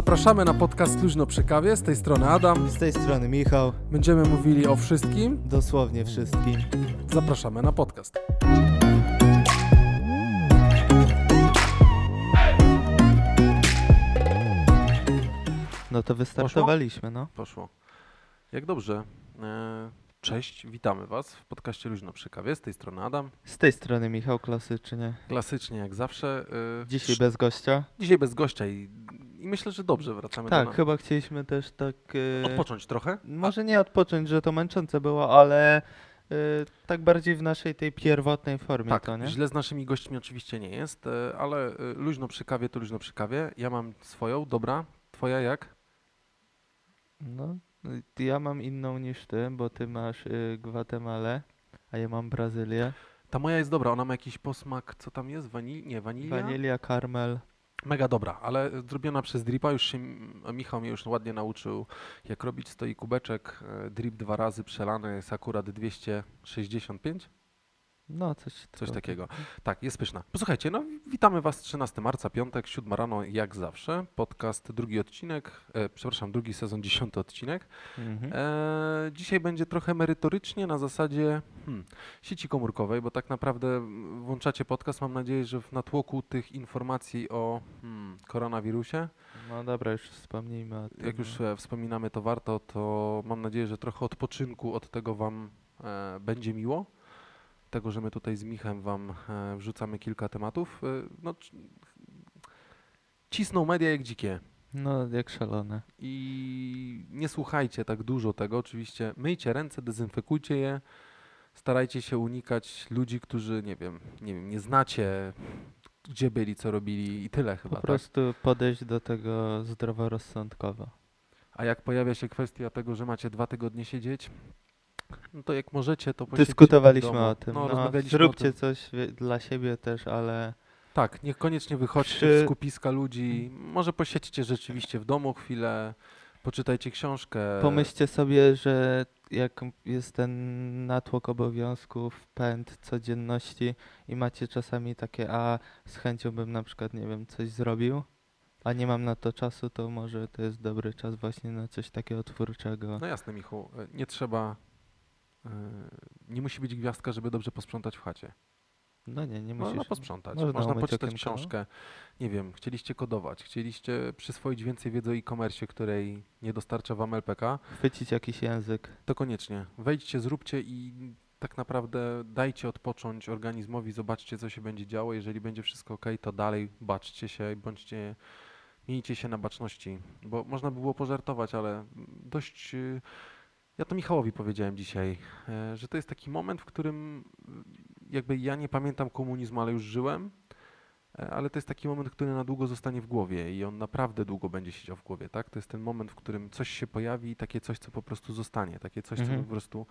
Zapraszamy na podcast Luźno przy kawie. Z tej strony Adam. Z tej strony Michał, Będziemy mówili o wszystkim. dosłownie wszystkim. Zapraszamy na podcast. No to wystartowaliśmy, no. Poszło. Jak dobrze. E, Cześć, witamy Was w podcaście Luźno przy kawie. Z tej strony Adam. Z tej strony Michał klasycznie. Klasycznie jak zawsze. e, Dzisiaj bez gościa. Dzisiaj bez gościa i, i myślę, że dobrze wracamy Tak, do... chyba chcieliśmy też tak... e, Odpocząć trochę. Może nie odpocząć, że to męczące było, ale e, tak bardziej w naszej tej pierwotnej formie Tak, to, nie? źle z naszymi gośćmi oczywiście nie jest, e, ale e, luźno przy kawie to luźno przy kawie. Ja mam swoją, dobra. Twoja jak? No, y, ja mam inną niż ty, bo ty masz y, Gwatemalę, a ja mam Brazylię. Ta moja jest dobra, ona ma jakiś posmak, co tam jest? Wanil... Nie, wanilia? Wanilia, karmel. Mega dobra, ale zrobiona przez Dripa, już się Michał mnie już ładnie nauczył, jak robić stoi kubeczek, e, drip dwa razy przelany jest akurat 265, No, coś, coś takiego. Tak, jest pyszna. Posłuchajcie, no witamy Was 13 marca, piątek, 7 rano, jak zawsze, podcast, drugi odcinek, e, przepraszam, drugi sezon, dziesiąty odcinek. Mhm. E, dzisiaj będzie trochę merytorycznie na zasadzie hmm, sieci komórkowej, bo tak naprawdę mm, włączacie podcast. Mam nadzieję, że w natłoku tych informacji o hmm, koronawirusie, No dobra, już wspomnijmy o tym. jak już e, wspominamy, to warto, to mam nadzieję, że trochę odpoczynku od tego Wam e, będzie miło. Tego, że my tutaj z Michem Wam e, wrzucamy kilka tematów. E, no, cisną media jak dzikie. No, jak szalone. i nie słuchajcie tak dużo tego. Oczywiście myjcie ręce, dezynfekujcie je. Starajcie się unikać ludzi, którzy nie wiem, nie wiem, nie znacie, gdzie byli, co robili i tyle chyba. Po Tak? prostu podejść do tego zdroworozsądkowo. A jak pojawia się kwestia tego, że macie dwa tygodnie siedzieć, no to jak możecie, to Dyskutowaliśmy o tym. No, No, rozmawialiśmy o zróbcie tym. coś dla siebie też, ale Tak, niekoniecznie wychodźcie Przy- w skupiska ludzi. Może posiedźcie rzeczywiście w domu chwilę, poczytajcie książkę. pomyślcie sobie, że jak jest ten natłok obowiązków, pęd codzienności i macie czasami takie, a z chęcią bym na przykład, nie wiem, coś zrobił, a nie mam na to czasu, to może to jest dobry czas właśnie na coś takiego twórczego. No jasne, Michu, nie trzeba, nie musi być gwiazdka, żeby dobrze posprzątać w chacie. No nie, nie Można musisz. posprzątać, można można umyć poczytać książkę, nie wiem, chcieliście kodować, chcieliście przyswoić więcej wiedzy o e-commerce, której nie dostarcza wam LPK, Chwycić jakiś język. to koniecznie. Wejdźcie, zróbcie i tak naprawdę dajcie odpocząć organizmowi, zobaczcie co się będzie działo, jeżeli będzie wszystko ok, to dalej baczcie się i bądźcie, miejcie się na baczności, bo można by było pożartować, ale dość, y, ja to Michałowi powiedziałem dzisiaj, e, że to jest taki moment, w którym y, jakby ja nie pamiętam komunizmu, ale już żyłem, e, ale to jest taki moment, który na długo zostanie w głowie i on naprawdę długo będzie siedział w głowie, tak? To jest ten moment, w którym coś się pojawi, takie coś, co po prostu zostanie, takie coś, co Mhm. po prostu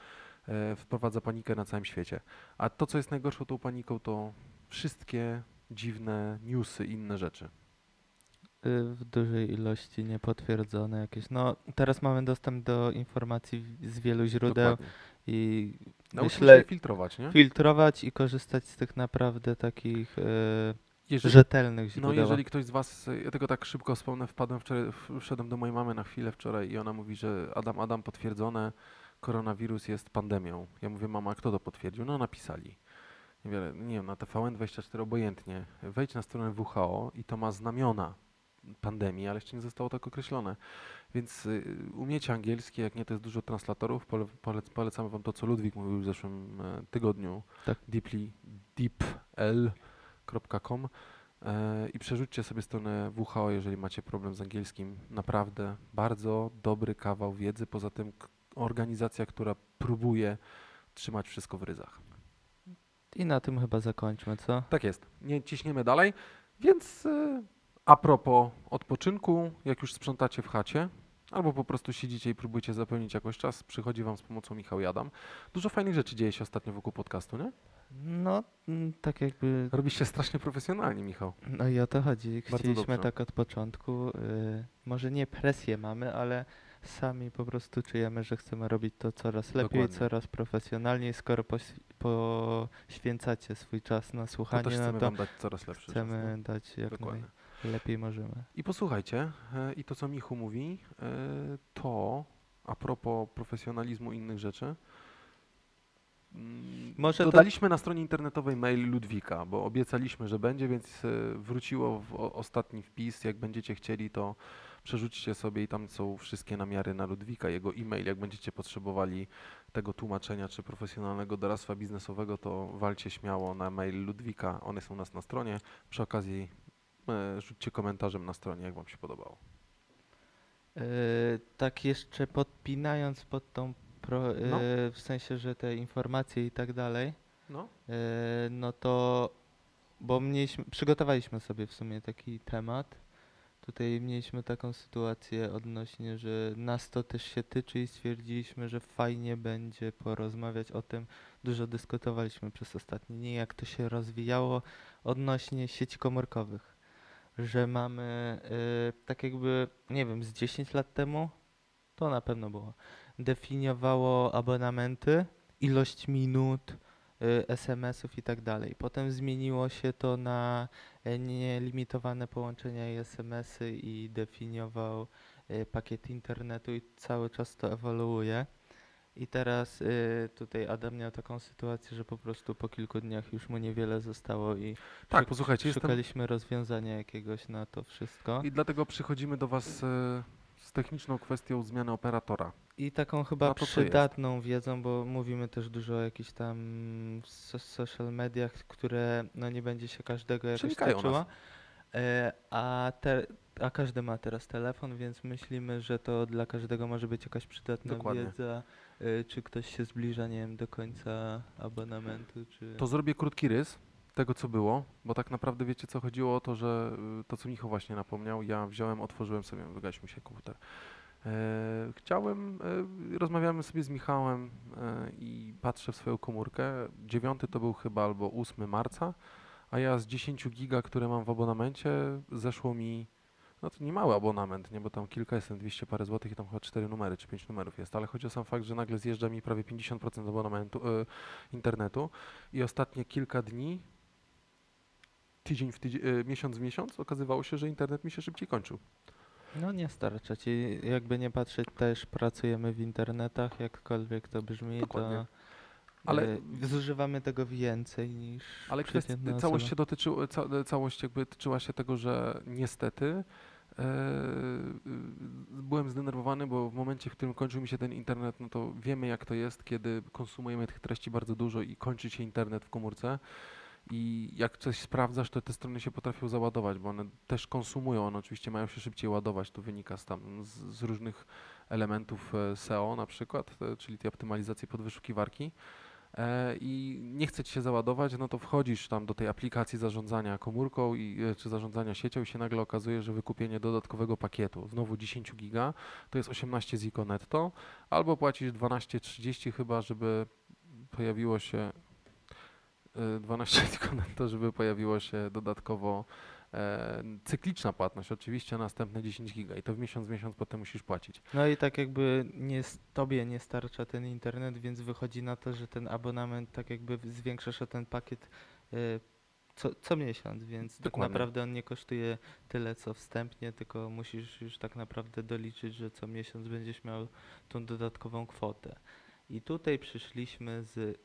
e, wprowadza panikę na całym świecie. A to, co jest najgorszą tą paniką, to wszystkie dziwne newsy i inne rzeczy. Y, w dużej ilości niepotwierdzone jakieś. No teraz mamy dostęp do informacji z wielu źródeł Dokładnie. i Nauczmy myślę się filtrować, nie? filtrować i korzystać z tych naprawdę takich y, Jeżeli, rzetelnych no źródeł. jeżeli ktoś z Was, ja tego tak szybko wspomnę, wpadłem wczoraj, wszedłem do mojej mamy na chwilę wczoraj i ona mówi, że Adam, Adam, potwierdzone, koronawirus jest pandemią. Ja mówię, mama, kto to potwierdził? No napisali. Nie, wiem, nie wiem, na TVN24 obojętnie. Wejdź na stronę WHO i to ma znamiona pandemii, ale jeszcze nie zostało tak określone. Więc y, umiecie angielski, jak nie, to jest dużo translatorów. Pole, polec, polecamy Wam to, co Ludwik mówił w zeszłym e, tygodniu. Tak. Deeply, deepl.com e, i przerzućcie sobie stronę WHO, jeżeli macie problem z angielskim. Naprawdę bardzo dobry kawał wiedzy. Poza tym organizacja, która próbuje trzymać wszystko w ryzach. I na tym chyba zakończmy, co? Tak jest. Nie ciśniemy dalej. Więc e, a propos odpoczynku, jak już sprzątacie w chacie, albo po prostu siedzicie i próbujecie zapełnić jakoś czas, przychodzi Wam z pomocą Michał Jadam. Dużo fajnych rzeczy dzieje się ostatnio wokół podcastu, nie? No, mm, tak jakby. Robisz się strasznie profesjonalnie, Michał. No i o to chodzi. Bardzo Chcieliśmy dobrze. tak od początku. Y, może nie presję mamy, ale sami po prostu czujemy, że chcemy robić to coraz lepiej, Dokładnie. coraz profesjonalniej. Skoro poś- poświęcacie swój czas na To słuchanie, też no chcemy to Wam dać coraz lepszy chcemy czas. nie? dać jak Dokładnie. naj... lepiej możemy. I posłuchajcie, e, i to co Michu mówi, e, to a propos profesjonalizmu i innych rzeczy. mm, Może to- Dodaliśmy na stronie internetowej mail Ludwika, bo obiecaliśmy, że będzie, więc e, wróciło w ostatni wpis. Jak będziecie chcieli, to przerzućcie sobie i tam są wszystkie namiary na Ludwika, jego e-mail. Jak będziecie potrzebowali tego tłumaczenia czy profesjonalnego doradztwa biznesowego, to walcie śmiało na mail Ludwika. One są u nas na stronie. Przy okazji rzućcie komentarzem na stronie, jak Wam się podobało. Yy, tak jeszcze podpinając pod tą, pro, yy, No. w sensie, że te informacje i tak dalej, No. yy, no to, bo mieliśmy, przygotowaliśmy sobie w sumie taki temat. Tutaj mieliśmy taką sytuację odnośnie, że nas to też się tyczy i stwierdziliśmy, że fajnie będzie porozmawiać o tym. Dużo dyskutowaliśmy przez ostatnie dni, jak to się rozwijało odnośnie sieci komórkowych. Że mamy y, tak jakby, nie wiem, z 10 lat temu, to na pewno było, definiowało abonamenty, ilość minut, y, SMS-ów i tak dalej. Potem zmieniło się to na nielimitowane połączenia i SMS-y i definiował y, pakiet internetu i cały czas to ewoluuje. I teraz y, tutaj Adam miał taką sytuację, że po prostu po kilku dniach już mu niewiele zostało i Tak, Szuk- posłuchajcie, jestem, szukaliśmy rozwiązania jakiegoś na to wszystko. i dlatego przychodzimy do Was e, z techniczną kwestią zmiany operatora. I taką chyba przydatną wiedzą, bo mówimy też dużo o jakichś tam so social mediach, które no nie będzie się każdego jakoś nas. E, a, te, a każdy ma teraz telefon, więc myślimy, że to dla każdego może być jakaś przydatna Dokładnie. wiedza, czy ktoś się zbliża, nie wiem, do końca abonamentu, czy... To zrobię krótki rys tego, co było, bo tak naprawdę wiecie, co chodziło o to, że y, to, co Michał właśnie napomniał, ja wziąłem, otworzyłem sobie, wygasił mi się komputer. E, chciałem, e, rozmawiamy sobie z Michałem e, i patrzę w swoją komórkę. Dziewiąty to był chyba albo 8 marca, a ja z 10 giga, które mam w abonamencie, zeszło mi, no to nie mały abonament, nie, bo tam kilka jest, 200 parę złotych i tam chyba 4 numery czy 5 numerów jest, ale chodzi o sam fakt, że nagle zjeżdża mi prawie 50% abonamentu, e, internetu i ostatnie kilka dni, tydzień w tydzień, e, miesiąc w miesiąc, okazywało się, że internet mi się szybciej kończył. No nie starcza ci, jakby nie patrzeć, też pracujemy w internetach, jakkolwiek to brzmi, Dokładnie. to Ale- zużywamy tego więcej niż Ale kwestia, całość się dotyczyła, ca, całość jakby tyczyła się tego, że niestety y, byłem zdenerwowany, bo w momencie, w którym kończył mi się ten internet, no to wiemy jak to jest, kiedy konsumujemy tych treści bardzo dużo i kończy się internet w komórce. I jak coś sprawdzasz, to te strony się potrafią załadować, bo one też konsumują, one oczywiście mają się szybciej ładować, to wynika z, tam, z, z różnych elementów e, SEO na przykład, e, czyli tej optymalizacji pod wyszukiwarki. E, i nie chce ci się załadować, no to wchodzisz tam do tej aplikacji zarządzania komórką i, e, czy zarządzania siecią i się nagle okazuje, że wykupienie dodatkowego pakietu, znowu 10 giga, to jest 18 ziko netto, albo płacisz 12,30 chyba, żeby pojawiło się e, 12 ziko netto, żeby pojawiło się dodatkowo e, cykliczna płatność, oczywiście następne 10 giga i to w miesiąc w miesiąc potem musisz płacić. No i tak jakby nie, tobie nie starcza ten internet, więc wychodzi na to, że ten abonament tak jakby zwiększasz o ten pakiet y, co, co miesiąc, więc tak Dokładnie. naprawdę on nie kosztuje tyle co wstępnie, tylko musisz już tak naprawdę doliczyć, że co miesiąc będziesz miał tą dodatkową kwotę. I tutaj przyszliśmy z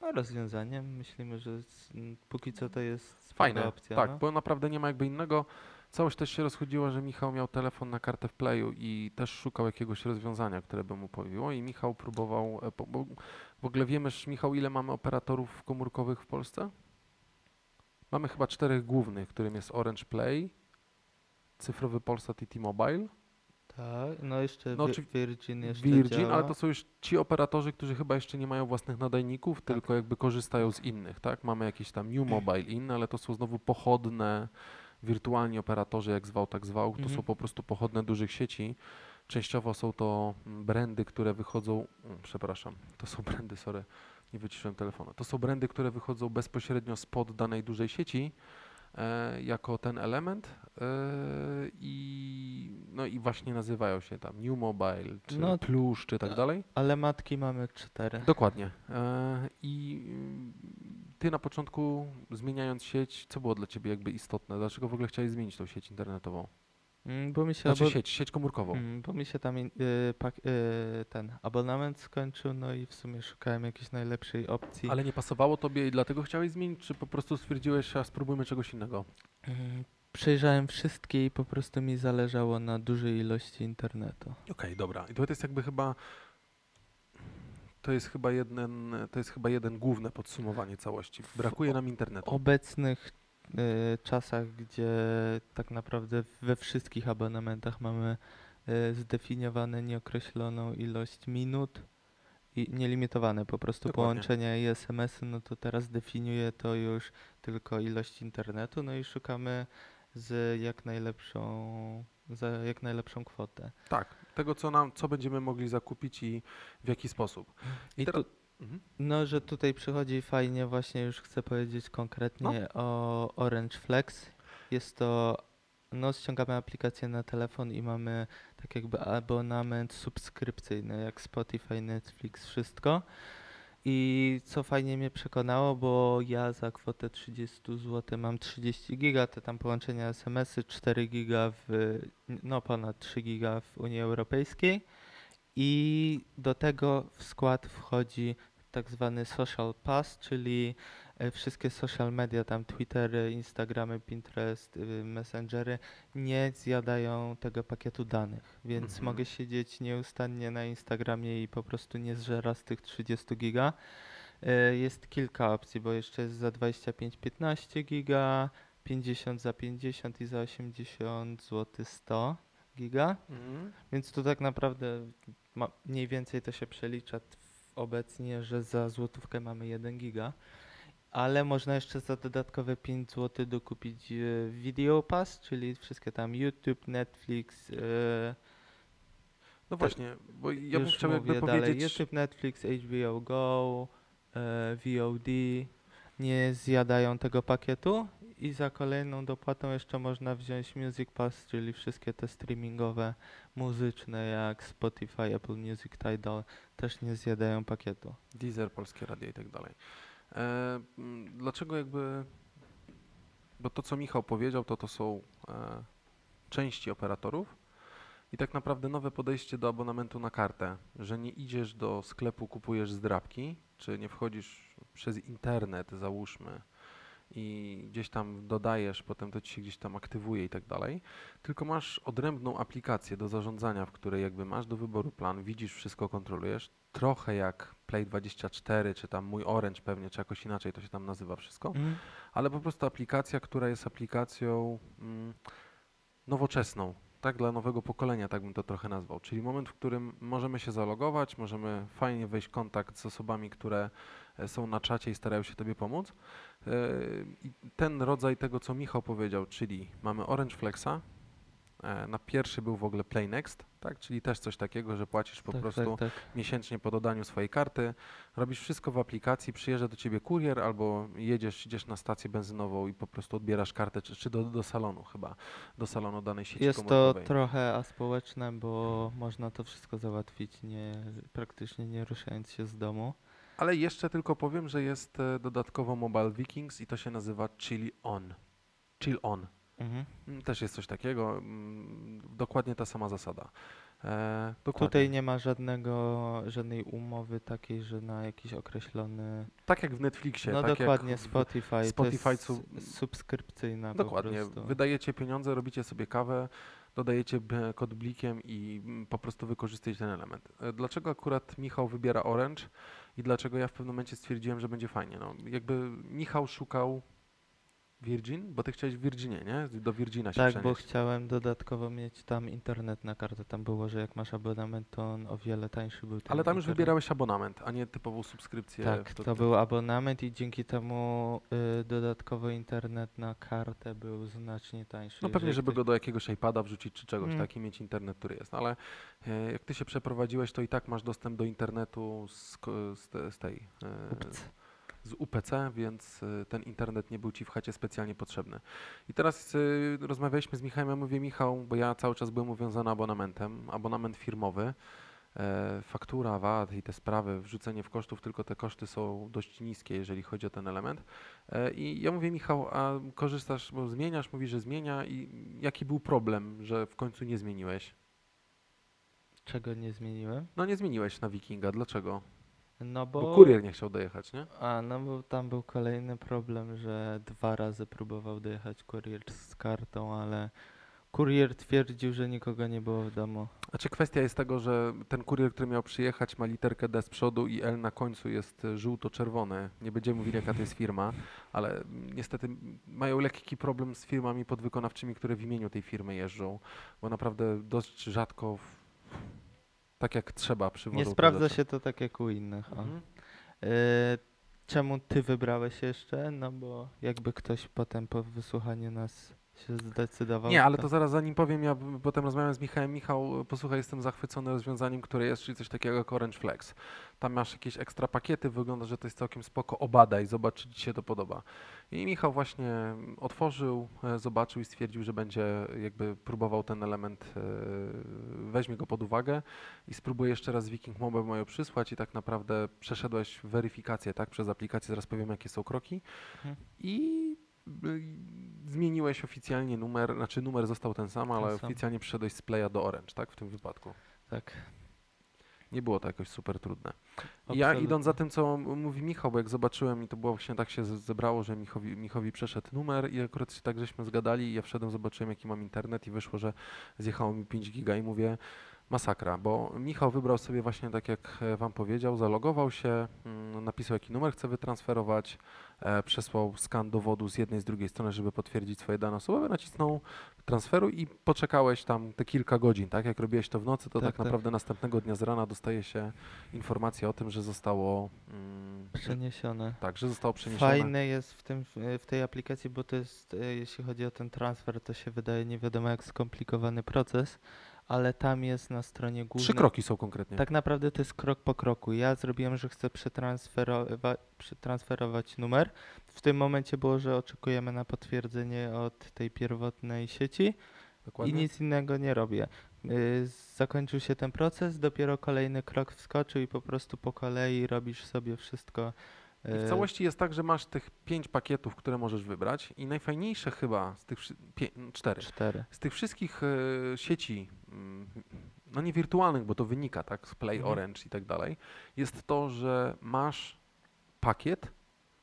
rozwiązaniem. Myślimy, że z, m, póki co to jest Fajne, opcja. tak, no. bo naprawdę nie ma jakby innego. Całość też się rozchodziła, że Michał miał telefon na kartę w playu i też szukał jakiegoś rozwiązania, które by mu pojawiło i Michał próbował, e, po- bo w ogóle wiemy, Michał, ile mamy operatorów komórkowych w Polsce? Mamy chyba czterech głównych, którym jest Orange Play, cyfrowy Polsat i T-Mobile. Tak, no jeszcze No, czy- Virgin jeszcze Virgin, działa. ale to są już ci operatorzy, którzy chyba jeszcze nie mają własnych nadajników, Tak. tylko jakby korzystają z innych, tak? Mamy jakieś tam New Mobile inne, ale to są znowu pochodne, wirtualni operatorzy, jak zwał, tak zwał. To Mhm. są po prostu pochodne dużych sieci. Częściowo są to brandy, które wychodzą, mm, przepraszam, to są brandy, sorry, nie wyciszyłem telefonu. To są brandy, które wychodzą bezpośrednio spod danej dużej sieci, e, jako ten element e, i, no i właśnie nazywają się tam New Mobile, czy No, Plus, czy tak dalej. Ale matki mamy cztery. Dokładnie. E, I mm, ty na początku zmieniając sieć, co było dla ciebie jakby istotne? Dlaczego w ogóle chciałeś zmienić tą sieć internetową? Mm, Bo mi się, Znaczy abo- sieć, sieć komórkową. mm, bo mi się tam in- y, pak- y, ten abonament skończył, no i w sumie szukałem jakiejś najlepszej opcji. Ale nie pasowało tobie i dlatego chciałeś zmienić, czy po prostu stwierdziłeś, a spróbujmy czegoś innego? Przejrzałem wszystkie i po prostu mi zależało na dużej ilości internetu. Okej, dobra. I to jest jakby chyba. To jest chyba jeden, to jest chyba jeden główne podsumowanie całości. Brakuje nam W internetu. obecnych y, czasach, gdzie tak naprawdę we wszystkich abonamentach mamy y, zdefiniowane nieokreśloną ilość minut i nielimitowane po prostu Dokładnie. połączenia i SMS-y, no to teraz definiuje to już tylko ilość internetu, no i szukamy z jak najlepszą, za jak najlepszą kwotę. Tak, tego co nam, co będziemy mogli zakupić i w jaki sposób. I teraz- tu, Mhm. No, że tutaj przychodzi fajnie, właśnie już chcę powiedzieć konkretnie o Orange Flex. Jest to, no ściągamy aplikację na telefon i mamy tak jakby abonament subskrypcyjny, jak Spotify, Netflix, wszystko. I co fajnie mnie przekonało, bo ja za kwotę 30 zł mam 30 giga, te tam połączenia SMS-y, 4 giga w, no ponad 3 giga w Unii Europejskiej. I do tego w skład wchodzi tak zwany social pass, czyli e, wszystkie social media, tam Twittery, Instagramy, Pinterest, y, Messengery nie zjadają tego pakietu danych, więc Mhm. mogę siedzieć nieustannie na Instagramie i po prostu nie zżera z tych 30 giga. E, Jest kilka opcji, bo jeszcze jest za 25-15 giga, 50 za 50 i za 80 zł 100 giga. Mhm. Więc tu tak naprawdę ma, mniej więcej to się przelicza obecnie, że za złotówkę mamy 1 giga, ale można jeszcze za dodatkowe 5 zł dokupić e, Video Pass, czyli wszystkie tam YouTube, Netflix, e, No właśnie, bo ja bym chciał jakby dalej, powiedzieć. YouTube, Netflix, HBO Go, e, VOD nie zjadają tego pakietu i za kolejną dopłatą jeszcze można wziąć Music Pass, czyli wszystkie te streamingowe, muzyczne jak Spotify, Apple Music, Tidal też nie zjadają pakietu. Deezer, Polskie Radio i tak dalej. E, dlaczego jakby. Bo to, co Michał powiedział, to to są e, części operatorów i tak naprawdę nowe podejście do abonamentu na kartę, że nie idziesz do sklepu, kupujesz zdrabki, czy nie wchodzisz przez internet, załóżmy, i gdzieś tam dodajesz, potem to ci się gdzieś tam aktywuje i tak dalej, tylko masz odrębną aplikację do zarządzania, w której jakby masz do wyboru plan, widzisz wszystko, kontrolujesz, trochę jak Play24, czy tam mój Orange pewnie, czy jakoś inaczej to się tam nazywa wszystko, ale po prostu aplikacja, która jest aplikacją mm, nowoczesną, tak, dla nowego pokolenia, tak bym to trochę nazwał. Czyli moment, w którym możemy się zalogować, możemy fajnie wejść w kontakt z osobami, które są na czacie i starają się Tobie pomóc. E, I ten rodzaj tego, co Michał powiedział, czyli mamy Orange Flexa, e, na pierwszy był w ogóle Play Next, tak, czyli też coś takiego, że płacisz po tak, prostu tak, tak. miesięcznie po dodaniu swojej karty. Robisz wszystko w aplikacji, przyjeżdża do ciebie kurier albo jedziesz, idziesz na stację benzynową i po prostu odbierasz kartę, czy, czy do, do salonu chyba, do salonu danej sieci Jest to trochę aspołeczne, bo można to wszystko załatwić nie, praktycznie nie ruszając się z domu. Ale jeszcze tylko powiem, że jest e, dodatkowo Mobile Vikings i to się nazywa Chill On. Chill On. Mhm. Mm, Też jest coś takiego, mm, dokładnie ta sama zasada. E. Tutaj nie ma żadnego, żadnej umowy takiej, że na jakiś określony. Tak jak w Netflixie. No tak dokładnie, Spotify. Spotify to jest subskrypcyjna Dokładnie. Wydajecie pieniądze, robicie sobie kawę, dodajecie kod blikiem i mm, po prostu wykorzystujecie ten element. E, Dlaczego akurat Michał wybiera Orange i dlaczego ja w pewnym momencie stwierdziłem, że będzie fajnie? No, jakby Michał szukał Virgin, bo ty chciałeś w Virginie, nie? Do Virgina się Tak, bo przenieść. chciałem dodatkowo mieć tam internet na kartę. Tam było, że jak masz abonament, to on o wiele tańszy był. ten Ale tam już internet. wybierałeś abonament, a nie typową subskrypcję. Tak, w to był abonament i dzięki temu y, dodatkowo internet na kartę był znacznie tańszy. No pewnie, Jeżeli żeby ktoś- go do jakiegoś iPada wrzucić czy czegoś, Mm. tak, i mieć internet, który jest. No ale e, jak ty się przeprowadziłeś, to i tak masz dostęp do internetu z, ko- z, te, z tej... e, Ups. Z UPC, więc y, ten internet nie był ci w chacie specjalnie potrzebny. I teraz y, rozmawialiśmy z Michałem, ja mówię Michał, bo ja cały czas byłem uwiązany abonamentem, abonament firmowy. e, faktura, VAT i te sprawy, wrzucenie w kosztów, tylko te koszty są dość niskie, jeżeli chodzi o ten element. E, I ja mówię, Michał, a korzystasz, bo zmieniasz, mówisz, że zmienia i jaki był problem, że w końcu nie zmieniłeś? Czego nie zmieniłem? No nie zmieniłeś na Wikinga, dlaczego? No Bo, bo... kurier nie chciał dojechać, nie? A, no bo tam był kolejny problem, że dwa razy próbował dojechać kurier z kartą, ale kurier twierdził, że nikogo nie było w domu. Znaczy kwestia jest tego, że ten kurier, który miał przyjechać ma literkę D z przodu i L na końcu jest e, żółto-czerwone. Nie będziemy mówili jaka to jest firma, ale niestety mają lekki problem z firmami podwykonawczymi, które w imieniu tej firmy jeżdżą, bo naprawdę dość rzadko, tak jak trzeba przywożą Nie sprawdza się to tak jak u innych. Mhm. E, czemu ty wybrałeś jeszcze? No bo jakby ktoś potem po wysłuchaniu nas się zdecydował. Nie, ale to zaraz zanim powiem, ja potem rozmawiam z Michałem. Michał, posłuchaj, jestem zachwycony rozwiązaniem, które jest, czyli coś takiego jak Orange Flex. Tam masz jakieś ekstra pakiety, wygląda, że to jest całkiem spoko. Obadaj, zobacz, czy ci się to podoba. I Michał właśnie otworzył, e, zobaczył i stwierdził, że będzie jakby próbował ten element, e, weźmie go pod uwagę i spróbuje jeszcze raz Viking Mobile mają przysłać i tak naprawdę przeszedłeś weryfikację, tak, przez aplikację, zaraz powiem, jakie są kroki. Mhm. I zmieniłeś oficjalnie numer, znaczy numer został ten sam, ale Ten sam. oficjalnie przeszedłeś z Playa do Orange, tak, w tym wypadku. Tak. Nie było to jakoś super trudne. Ja absolutnie. idąc za tym, co mówi Michał, bo jak zobaczyłem i to było właśnie tak się zebrało, że Michowi, Michowi przeszedł numer i akurat się tak żeśmy zgadali i ja wszedłem, zobaczyłem jaki mam internet i wyszło, że zjechało mi 5 giga i mówię masakra, bo Michał wybrał sobie właśnie tak jak e, wam powiedział, zalogował się, mm, napisał jaki numer chce wytransferować, e, przesłał skan dowodu z jednej, z drugiej strony, żeby potwierdzić swoje dane osobowe, nacisnął transferu i poczekałeś tam te kilka godzin, tak? Jak robiłeś to w nocy, to tak, Tak, tak. naprawdę następnego dnia z rana dostaje się informacja o tym, że zostało mm, Przeniesione. tak, że zostało przeniesione. Fajne jest w, tym, w tej aplikacji, bo to jest, e, jeśli chodzi o ten transfer, to się wydaje nie wiadomo jak skomplikowany proces, ale tam jest na stronie głównej. Trzy kroki są konkretnie. Tak naprawdę to jest krok po kroku. Ja zrobiłem, że chcę przetransferowa- przetransferować numer. W tym momencie było, że oczekujemy na potwierdzenie od tej pierwotnej sieci Dokładnie. i nic innego nie robię. Y, Zakończył się ten proces, dopiero kolejny krok wskoczył i po prostu po kolei robisz sobie wszystko. I w y, całości jest tak, że masz tych pięć pakietów, które możesz wybrać i najfajniejsze chyba z tych cztery. Cztery. Z tych wszystkich e, sieci, no nie wirtualnych, bo to wynika, tak, z Play, Mhm. Orange i tak dalej, jest to, że masz pakiet,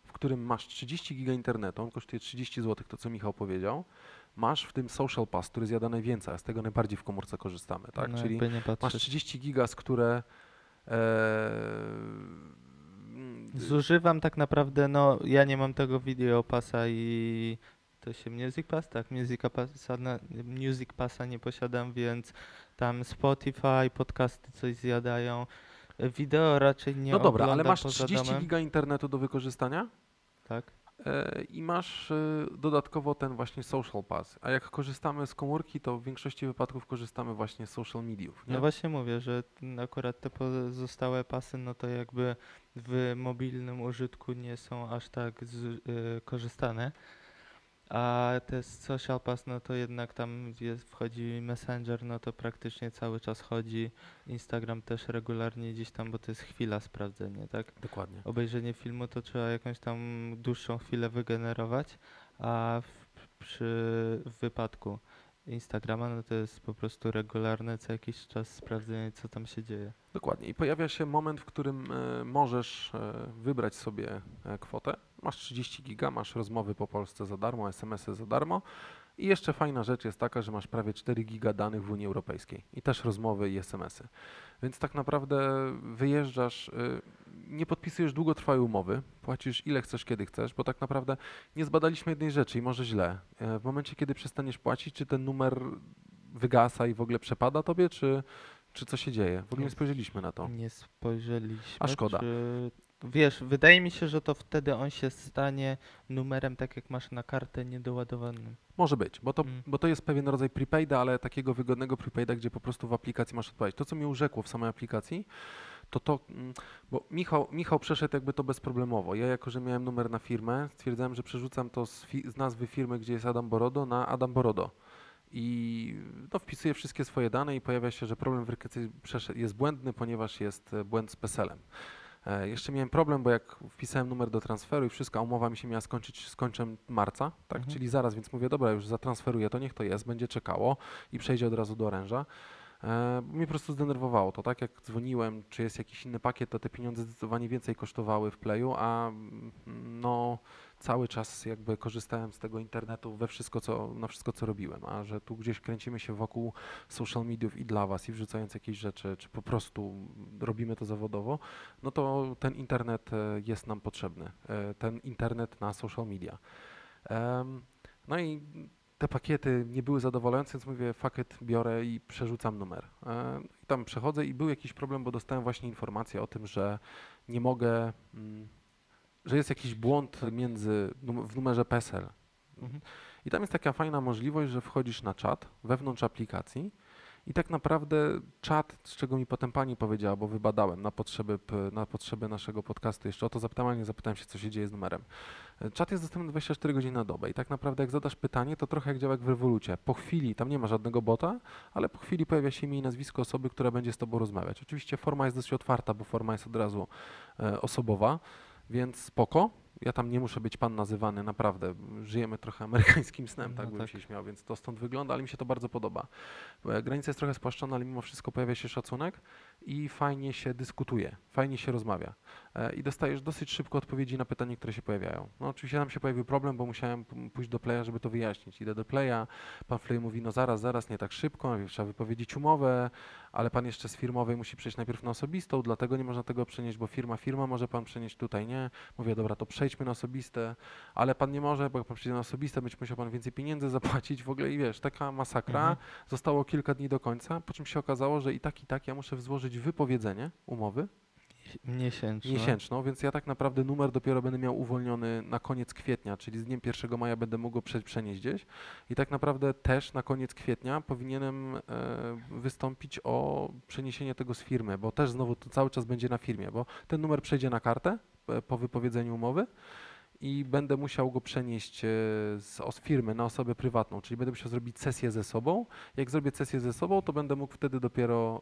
w którym masz 30 giga internetu, on kosztuje 30 zł, to co Michał powiedział. Masz w tym Social Pass, który zjada najwięcej, a z tego najbardziej w komórce korzystamy, tak? No, Czyli masz patrzeć. 30 giga, z które e, Zużywam tak naprawdę, no ja nie mam tego video pasa i to się Music Pass, tak, Music Passa, Music Passa nie posiadam, więc tam Spotify, podcasty coś zjadają. Wideo raczej nie No dobra, ale masz poza 30 domem. giga internetu do wykorzystania Tak. e, i masz e, dodatkowo ten właśnie social pass. A jak korzystamy z komórki, to w większości wypadków korzystamy właśnie z social mediów. Nie? No właśnie mówię, że akurat te pozostałe pasy, no to jakby w mobilnym użytku nie są aż tak z, y, korzystane. A te social pass, no to jednak tam jest, wchodzi Messenger, no to praktycznie cały czas chodzi. Instagram też regularnie gdzieś tam, bo to jest chwila sprawdzenie, tak? Dokładnie. Obejrzenie filmu to trzeba jakąś tam dłuższą chwilę wygenerować, a w, przy w wypadku Instagrama, no to jest po prostu regularne co jakiś czas sprawdzenie, co tam się dzieje. Dokładnie. I pojawia się moment, w którym e, możesz e, wybrać sobie e, kwotę. Masz 30 giga, masz rozmowy po Polsce za darmo, SMS-y za darmo. I jeszcze fajna rzecz jest taka, że masz prawie 4 giga danych w Unii Europejskiej i też rozmowy i SMS-y. Więc tak naprawdę wyjeżdżasz, y, nie podpisujesz długotrwałej umowy, płacisz ile chcesz, kiedy chcesz, bo tak naprawdę nie zbadaliśmy jednej rzeczy i może źle. E, W momencie, kiedy przestaniesz płacić, czy ten numer wygasa i w ogóle przepada tobie, czy, czy co się dzieje? W ogóle nie Nie. spojrzeliśmy na to. Nie spojrzeliśmy. A szkoda. Czy... Wiesz, wydaje mi się, że to wtedy on się stanie numerem, tak jak masz na kartę niedoładowanym. Może być, bo to, Mm. bo to jest pewien rodzaj prepaida, ale takiego wygodnego prepaida, gdzie po prostu w aplikacji masz odpowiedzieć. To, co mnie urzekło w samej aplikacji, to to, mm, bo Michał, Michał przeszedł jakby to bezproblemowo. Ja jako, że miałem numer na firmę, stwierdzałem, że przerzucam to z, fi- z nazwy firmy, gdzie jest Adam Borodo, na Adam Borodo. i no, wpisuję wszystkie swoje dane i pojawia się, że problem weryfikacji przeszedł- jest błędny, ponieważ jest e, błęd z PESEL-em. E, Jeszcze miałem problem, bo jak wpisałem numer do transferu i wszystko, a umowa mi się miała skończyć z końcem marca, tak, Mhm. czyli zaraz, więc mówię, dobra, już zatransferuję to, niech to jest, będzie czekało i przejdzie od razu do oręża. E, mnie po prostu zdenerwowało to, tak? Jak dzwoniłem, czy jest jakiś inny pakiet, to te pieniądze zdecydowanie więcej kosztowały w Playu, a mm, no cały czas jakby korzystałem z tego internetu we wszystko, co, na wszystko, co robiłem, a że tu gdzieś kręcimy się wokół social mediów i dla was i wrzucając jakieś rzeczy, czy po prostu robimy to zawodowo, no to ten internet e, jest nam potrzebny, e, ten internet na social media. No i te pakiety nie były zadowalające, więc mówię, pakiet biorę i przerzucam numer. E, I tam przechodzę i był jakiś problem, bo dostałem właśnie informację o tym, że nie mogę, mm, że jest jakiś błąd między w numerze PESEL. Mhm. I tam jest taka fajna możliwość, że wchodzisz na czat wewnątrz aplikacji i tak naprawdę czat, z czego mi potem pani powiedziała, bo wybadałem na potrzeby, na potrzeby naszego podcastu, jeszcze o to zapytałem, ale nie zapytałem się, co się dzieje z numerem. Czat jest dostępny 24 godziny na dobę i tak naprawdę jak zadasz pytanie, to trochę jak działa jak w rewolucie. Po chwili, tam nie ma żadnego bota, ale po chwili pojawia się imię i nazwisko osoby, która będzie z tobą rozmawiać. Oczywiście forma jest dosyć otwarta, bo forma jest od razu e, osobowa, więc spoko. Ja tam nie muszę być pan nazywany, naprawdę. Żyjemy trochę amerykańskim snem, No tak bym tak. się śmiał, więc to stąd wygląda, ale mi się to bardzo podoba. E, Granica jest trochę spłaszczona, ale mimo wszystko pojawia się szacunek i fajnie się dyskutuje, fajnie się rozmawia. E, I dostajesz dosyć szybko odpowiedzi na pytania, które się pojawiają. No oczywiście tam się pojawił problem, bo musiałem pójść do playa, żeby to wyjaśnić. Idę do playa, pan Flay mówi, no zaraz, zaraz, nie tak szybko, trzeba wypowiedzieć umowę, ale pan jeszcze z firmowej musi przejść najpierw na osobistą, dlatego nie można tego przenieść, bo firma, firma może pan przenieść tutaj, nie. Mówię, dobra, to przejdźmy na osobiste, ale pan nie może, bo jak pan przyjdzie na osobiste, będzie musiał pan więcej pieniędzy zapłacić w ogóle i wiesz, taka masakra. Mhm. Zostało kilka dni do końca, po czym się okazało, że i tak, i tak ja muszę złożyć wypowiedzenie umowy Miesięczną. miesięczną, więc ja tak naprawdę numer dopiero będę miał uwolniony na koniec kwietnia, czyli z dniem 1 maja będę mógł go prze, przenieść gdzieś i tak naprawdę też na koniec kwietnia powinienem e, wystąpić o przeniesienie tego z firmy, bo też znowu to cały czas będzie na firmie, bo ten numer przejdzie na kartę po wypowiedzeniu umowy i będę musiał go przenieść e, z firmy na osobę prywatną, czyli będę musiał zrobić sesję ze sobą. Jak zrobię sesję ze sobą, to będę mógł wtedy dopiero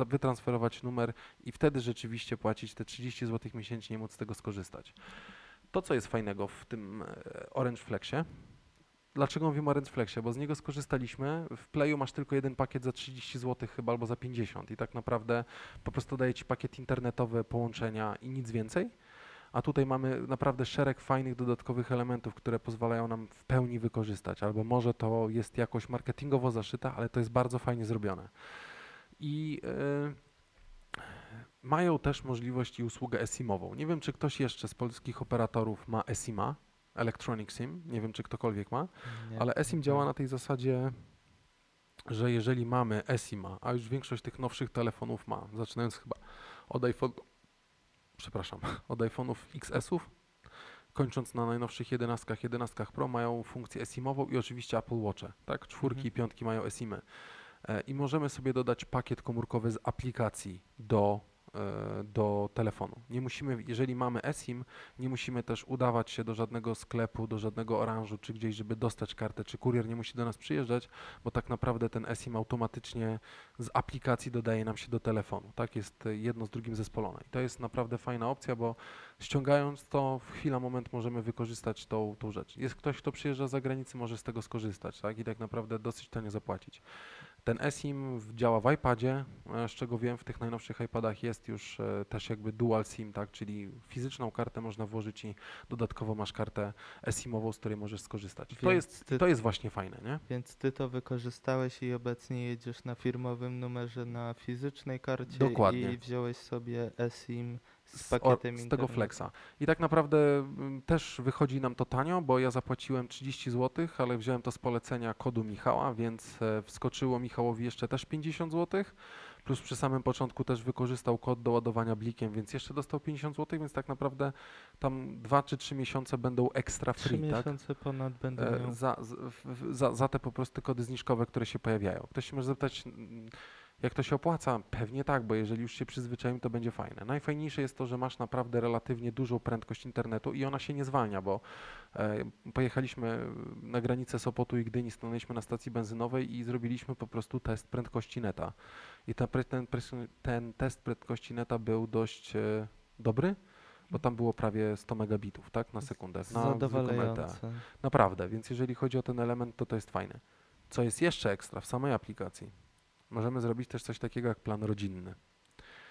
e, wytransferować numer i wtedy rzeczywiście płacić te 30 zł miesięcznie i móc z tego skorzystać. To, co jest fajnego w tym e, Orange Flexie, dlaczego mówimy o Orange Flexie? Bo z niego skorzystaliśmy. W Playu masz tylko jeden pakiet za 30 zł chyba albo za 50 i tak naprawdę po prostu daje ci pakiet internetowy, połączenia i nic więcej. A tutaj mamy naprawdę szereg fajnych dodatkowych elementów, które pozwalają nam w pełni wykorzystać. Albo może to jest jakoś marketingowo zaszyte, ale to jest bardzo fajnie zrobione. I e, mają też możliwość i usługę eSIM-ową. Nie wiem, czy ktoś jeszcze z polskich operatorów ma eSIM-a, Electronic SIM, nie wiem, czy ktokolwiek ma, Nie. ale eSIM działa na tej zasadzie, że jeżeli mamy eSIM-a, a już większość tych nowszych telefonów ma, zaczynając chyba od iPhone, przepraszam, od iPhone'ów XS-ów, kończąc na najnowszych 11, 11 Pro mają funkcję eSIM-ową i oczywiście Apple Watche, tak? Czwórki Mhm. i piątki mają eSIM-y. E, I możemy sobie dodać pakiet komórkowy z aplikacji do, e, do telefonu. Nie musimy, jeżeli mamy eSIM, nie musimy też udawać się do żadnego sklepu, do żadnego oranżu czy gdzieś, żeby dostać kartę, czy kurier nie musi do nas przyjeżdżać, bo tak naprawdę ten eSIM automatycznie z aplikacji dodaje nam się do telefonu. Tak jest e, jedno z drugim zespolone. I to jest naprawdę fajna opcja, bo ściągając to w chwila, moment możemy wykorzystać tą, tą rzecz. Jest ktoś, kto przyjeżdża z zagranicy, może z tego skorzystać, tak? I tak naprawdę dosyć tanio zapłacić. Ten eSIM działa w iPadzie, e, z czego wiem, w tych najnowszych iPadach jest już e, też jakby dual SIM, tak? Czyli fizyczną kartę można włożyć i dodatkowo masz kartę eSIM-ową, z której możesz skorzystać. To jest, to jest właśnie fajne, nie? Więc ty to wykorzystałeś i obecnie jedziesz na numerze na fizycznej karcie Dokładnie. i wziąłeś sobie eSIM z z, o- pakietem z tego flexa. I tak naprawdę mm, też wychodzi nam to tanio, bo ja zapłaciłem 30 zł, ale wziąłem to z polecenia kodu Michała, więc e, wskoczyło Michałowi jeszcze też 50 zł. Plus przy samym początku też wykorzystał kod do ładowania blikiem, więc jeszcze dostał 50 zł, więc tak naprawdę tam 2 czy 3 miesiące będą ekstra free, tak? miesiące ponad miał. E, za, za, za te po prostu kody zniżkowe, które się pojawiają. Ktoś się może zapytać, Jak to się opłaca? Pewnie tak, bo jeżeli już się przyzwyczajimy, to będzie fajne. Najfajniejsze jest to, że masz naprawdę relatywnie dużą prędkość internetu i ona się nie zwalnia, bo e, pojechaliśmy na granicę Sopotu i Gdyni, stanęliśmy na stacji benzynowej i zrobiliśmy po prostu test prędkości neta. I ta, ten, ten test prędkości neta był dość e, dobry, bo tam było prawie 100 megabitów tak, na sekundę. Na. Naprawdę, więc jeżeli chodzi o ten element, to to jest fajne. Co jest jeszcze ekstra w samej aplikacji? Możemy zrobić też coś takiego jak plan rodzinny.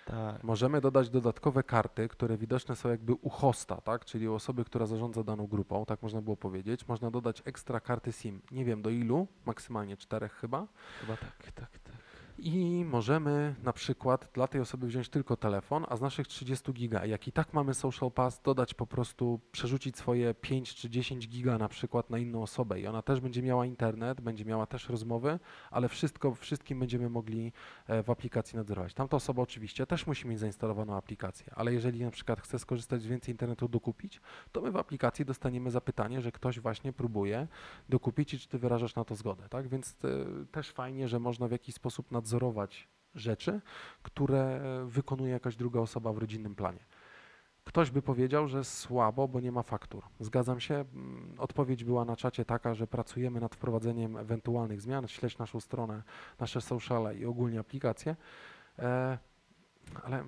Tak. Możemy dodać dodatkowe karty, które widoczne są jakby u hosta, tak? czyli u osoby, która zarządza daną grupą, tak można było powiedzieć. Można dodać ekstra karty SIM. Nie wiem do ilu, maksymalnie czterech chyba. Chyba tak, tak, tak. I możemy na przykład dla tej osoby wziąć tylko telefon, a z naszych 30 giga, jak i tak mamy Social Pass, dodać po prostu, przerzucić swoje 5 czy 10 giga na przykład na inną osobę i ona też będzie miała internet, będzie miała też rozmowy, ale wszystko, wszystkim będziemy mogli e, w aplikacji nadzorować. Tamta osoba oczywiście też musi mieć zainstalowaną aplikację, ale jeżeli na przykład chce skorzystać z więcej internetu, dokupić, to my w aplikacji dostaniemy zapytanie, że ktoś właśnie próbuje dokupić i czy ty wyrażasz na to zgodę, tak? Więc e, też fajnie, że można w jakiś sposób nadzorować rzeczy, które wykonuje jakaś druga osoba w rodzinnym planie. Ktoś by powiedział, że słabo, bo nie ma faktur. Zgadzam się. Odpowiedź była na czacie taka, że pracujemy nad wprowadzeniem ewentualnych zmian. Śledź naszą stronę, nasze sociale i ogólnie aplikacje. E, ale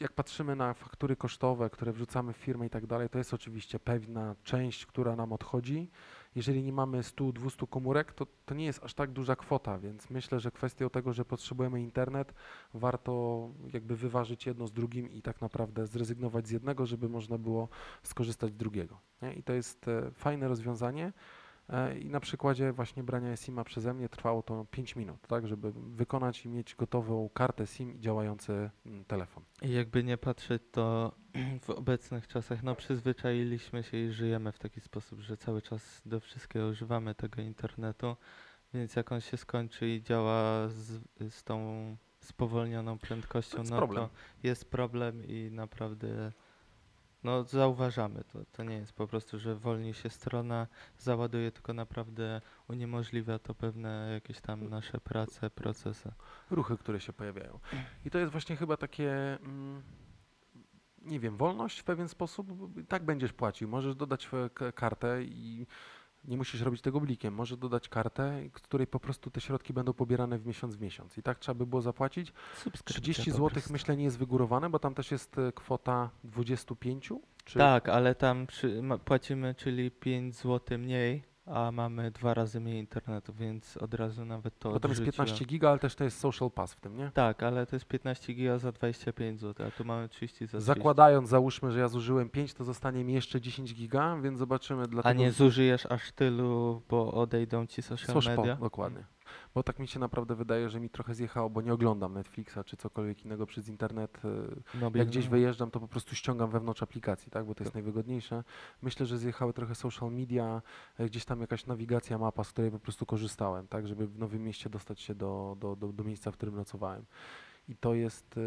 jak patrzymy na faktury kosztowe, które wrzucamy w firmę i tak dalej, to jest oczywiście pewna część, która nam odchodzi. Jeżeli nie mamy 100-200 komórek, to, to nie jest aż tak duża kwota, więc myślę, że kwestią tego, że potrzebujemy internet, warto jakby wyważyć jedno z drugim i tak naprawdę zrezygnować z jednego, żeby można było skorzystać z drugiego. Nie? I to jest e, fajne rozwiązanie. E, I na przykładzie właśnie brania SIM-a przeze mnie trwało to 5 minut, tak, żeby wykonać i mieć gotową kartę SIM i działający mm, telefon. I jakby nie patrzeć, to w obecnych czasach, no przyzwyczailiśmy się i żyjemy w taki sposób, że cały czas do wszystkiego używamy tego internetu, więc jak on się skończy i działa z, z tą spowolnioną prędkością, To jest no problem. to jest problem i naprawdę no zauważamy to. To nie jest po prostu, że wolni się strona, załaduje, tylko naprawdę uniemożliwia to pewne jakieś tam nasze prace, procesy. ruchy, które się pojawiają. I to jest właśnie chyba takie, mm, nie wiem, wolność w pewien sposób. Tak będziesz płacił. Możesz dodać kartę i nie musisz robić tego blikiem. Możesz dodać kartę, której po prostu te środki będą pobierane w miesiąc w miesiąc. I tak trzeba by było zapłacić. Subskrypcja 30 po zł myślę nie jest wygórowane, bo tam też jest e, kwota 25. Czy Tak, ale tam przy, ma, płacimy, czyli 5 zł mniej, a mamy dwa razy mniej internetu, więc od razu nawet to Bo tam jest odrzuciłem. 15 giga, ale też to jest social pass w tym, nie? Tak, ale to jest 15 giga za 25 zł, a tu mamy 30 za 30. Zakładając, załóżmy, że ja zużyłem 5, to zostanie mi jeszcze 10 giga, więc zobaczymy. A Dlatego nie zużyjesz aż tylu, bo odejdą ci social Soszpo, media? dokładnie. Bo tak mi się naprawdę wydaje, że mi trochę zjechało, bo nie oglądam Netflixa czy cokolwiek innego przez internet. y, No, Jak gdzieś wyjeżdżam, to po prostu ściągam wewnątrz aplikacji, tak? Bo to jest najwygodniejsze. Myślę, że zjechały trochę social media, y, gdzieś tam jakaś nawigacja, mapa, z której po prostu korzystałem, tak? Żeby w nowym mieście dostać się do, do, do, do miejsca, w którym nocowałem. I to jest y,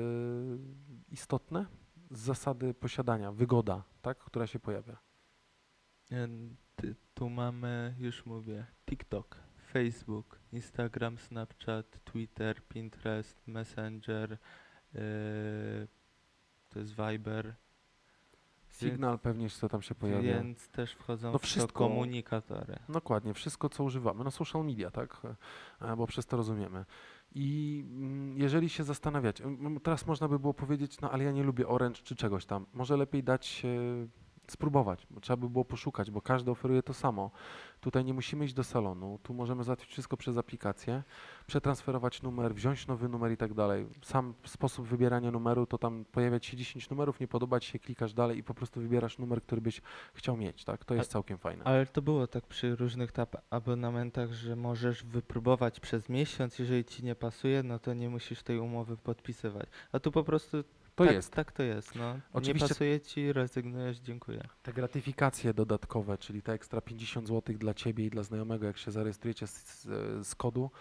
istotne z zasady posiadania, wygoda, tak? Która się pojawia. E, ty- Tu mamy, już mówię, TikTok, Facebook, Instagram, Snapchat, Twitter, Pinterest, Messenger, yy, to jest Viber, Signal pewnie, co tam się pojawia. więc też wchodzą No w to wszystko. komunikatory. Dokładnie, wszystko co używamy, no social media, tak, E, bo przez to rozumiemy. I mm, jeżeli się zastanawiać, teraz można by było powiedzieć, no ale ja nie lubię Orange czy czegoś tam, może lepiej dać, spróbować, bo trzeba by było poszukać, bo każdy oferuje to samo. Tutaj nie musimy iść do salonu, tu możemy załatwić wszystko przez aplikację, przetransferować numer, wziąć nowy numer i tak dalej. Sam sposób wybierania numeru, to tam pojawia ci się 10 numerów, nie podoba ci się, klikasz dalej i po prostu wybierasz numer, który byś chciał mieć, tak, to jest całkiem fajne. Ale to było tak przy różnych tap abonamentach, że możesz wypróbować przez miesiąc, jeżeli ci nie pasuje, no to nie musisz tej umowy podpisywać. A tu po prostu To tak, jest. tak to jest, no. Oczywiście- Nie pasuje ci, rezygnujesz, dziękuję. Te gratyfikacje dodatkowe, czyli te ekstra 50 zł dla Ciebie i dla znajomego, jak się zarejestrujecie z, z, kodu,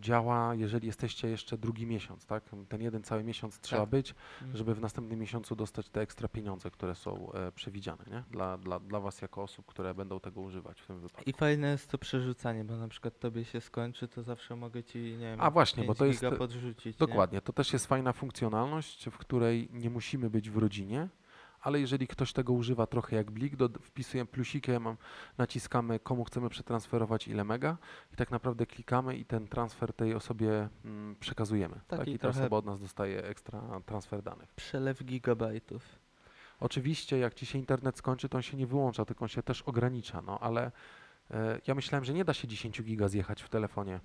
działa, jeżeli jesteście jeszcze drugi miesiąc, tak? Ten jeden cały miesiąc trzeba Tak. być, Mhm. żeby w następnym miesiącu dostać te ekstra pieniądze, które są e, przewidziane, nie? Dla, dla, dla was jako osób, które będą tego używać w tym wypadku. I fajne jest to przerzucanie, bo na przykład tobie się skończy, to zawsze mogę ci, nie wiem, A właśnie, bo 5 to jest podrzucić. nie? Dokładnie, to też jest fajna funkcjonalność, w której nie musimy być w rodzinie, ale jeżeli ktoś tego używa trochę jak blik, do, wpisujemy plusikiem, naciskamy komu chcemy przetransferować ile mega i tak naprawdę klikamy i ten transfer tej osobie mm, przekazujemy. Tak, Taki I ta osoba od nas dostaje ekstra transfer danych. Przelew gigabajtów. Oczywiście jak ci się internet skończy, to on się nie wyłącza, tylko on się też ogranicza, no ale e, ja myślałem, że nie da się 10 giga zjechać w telefonie,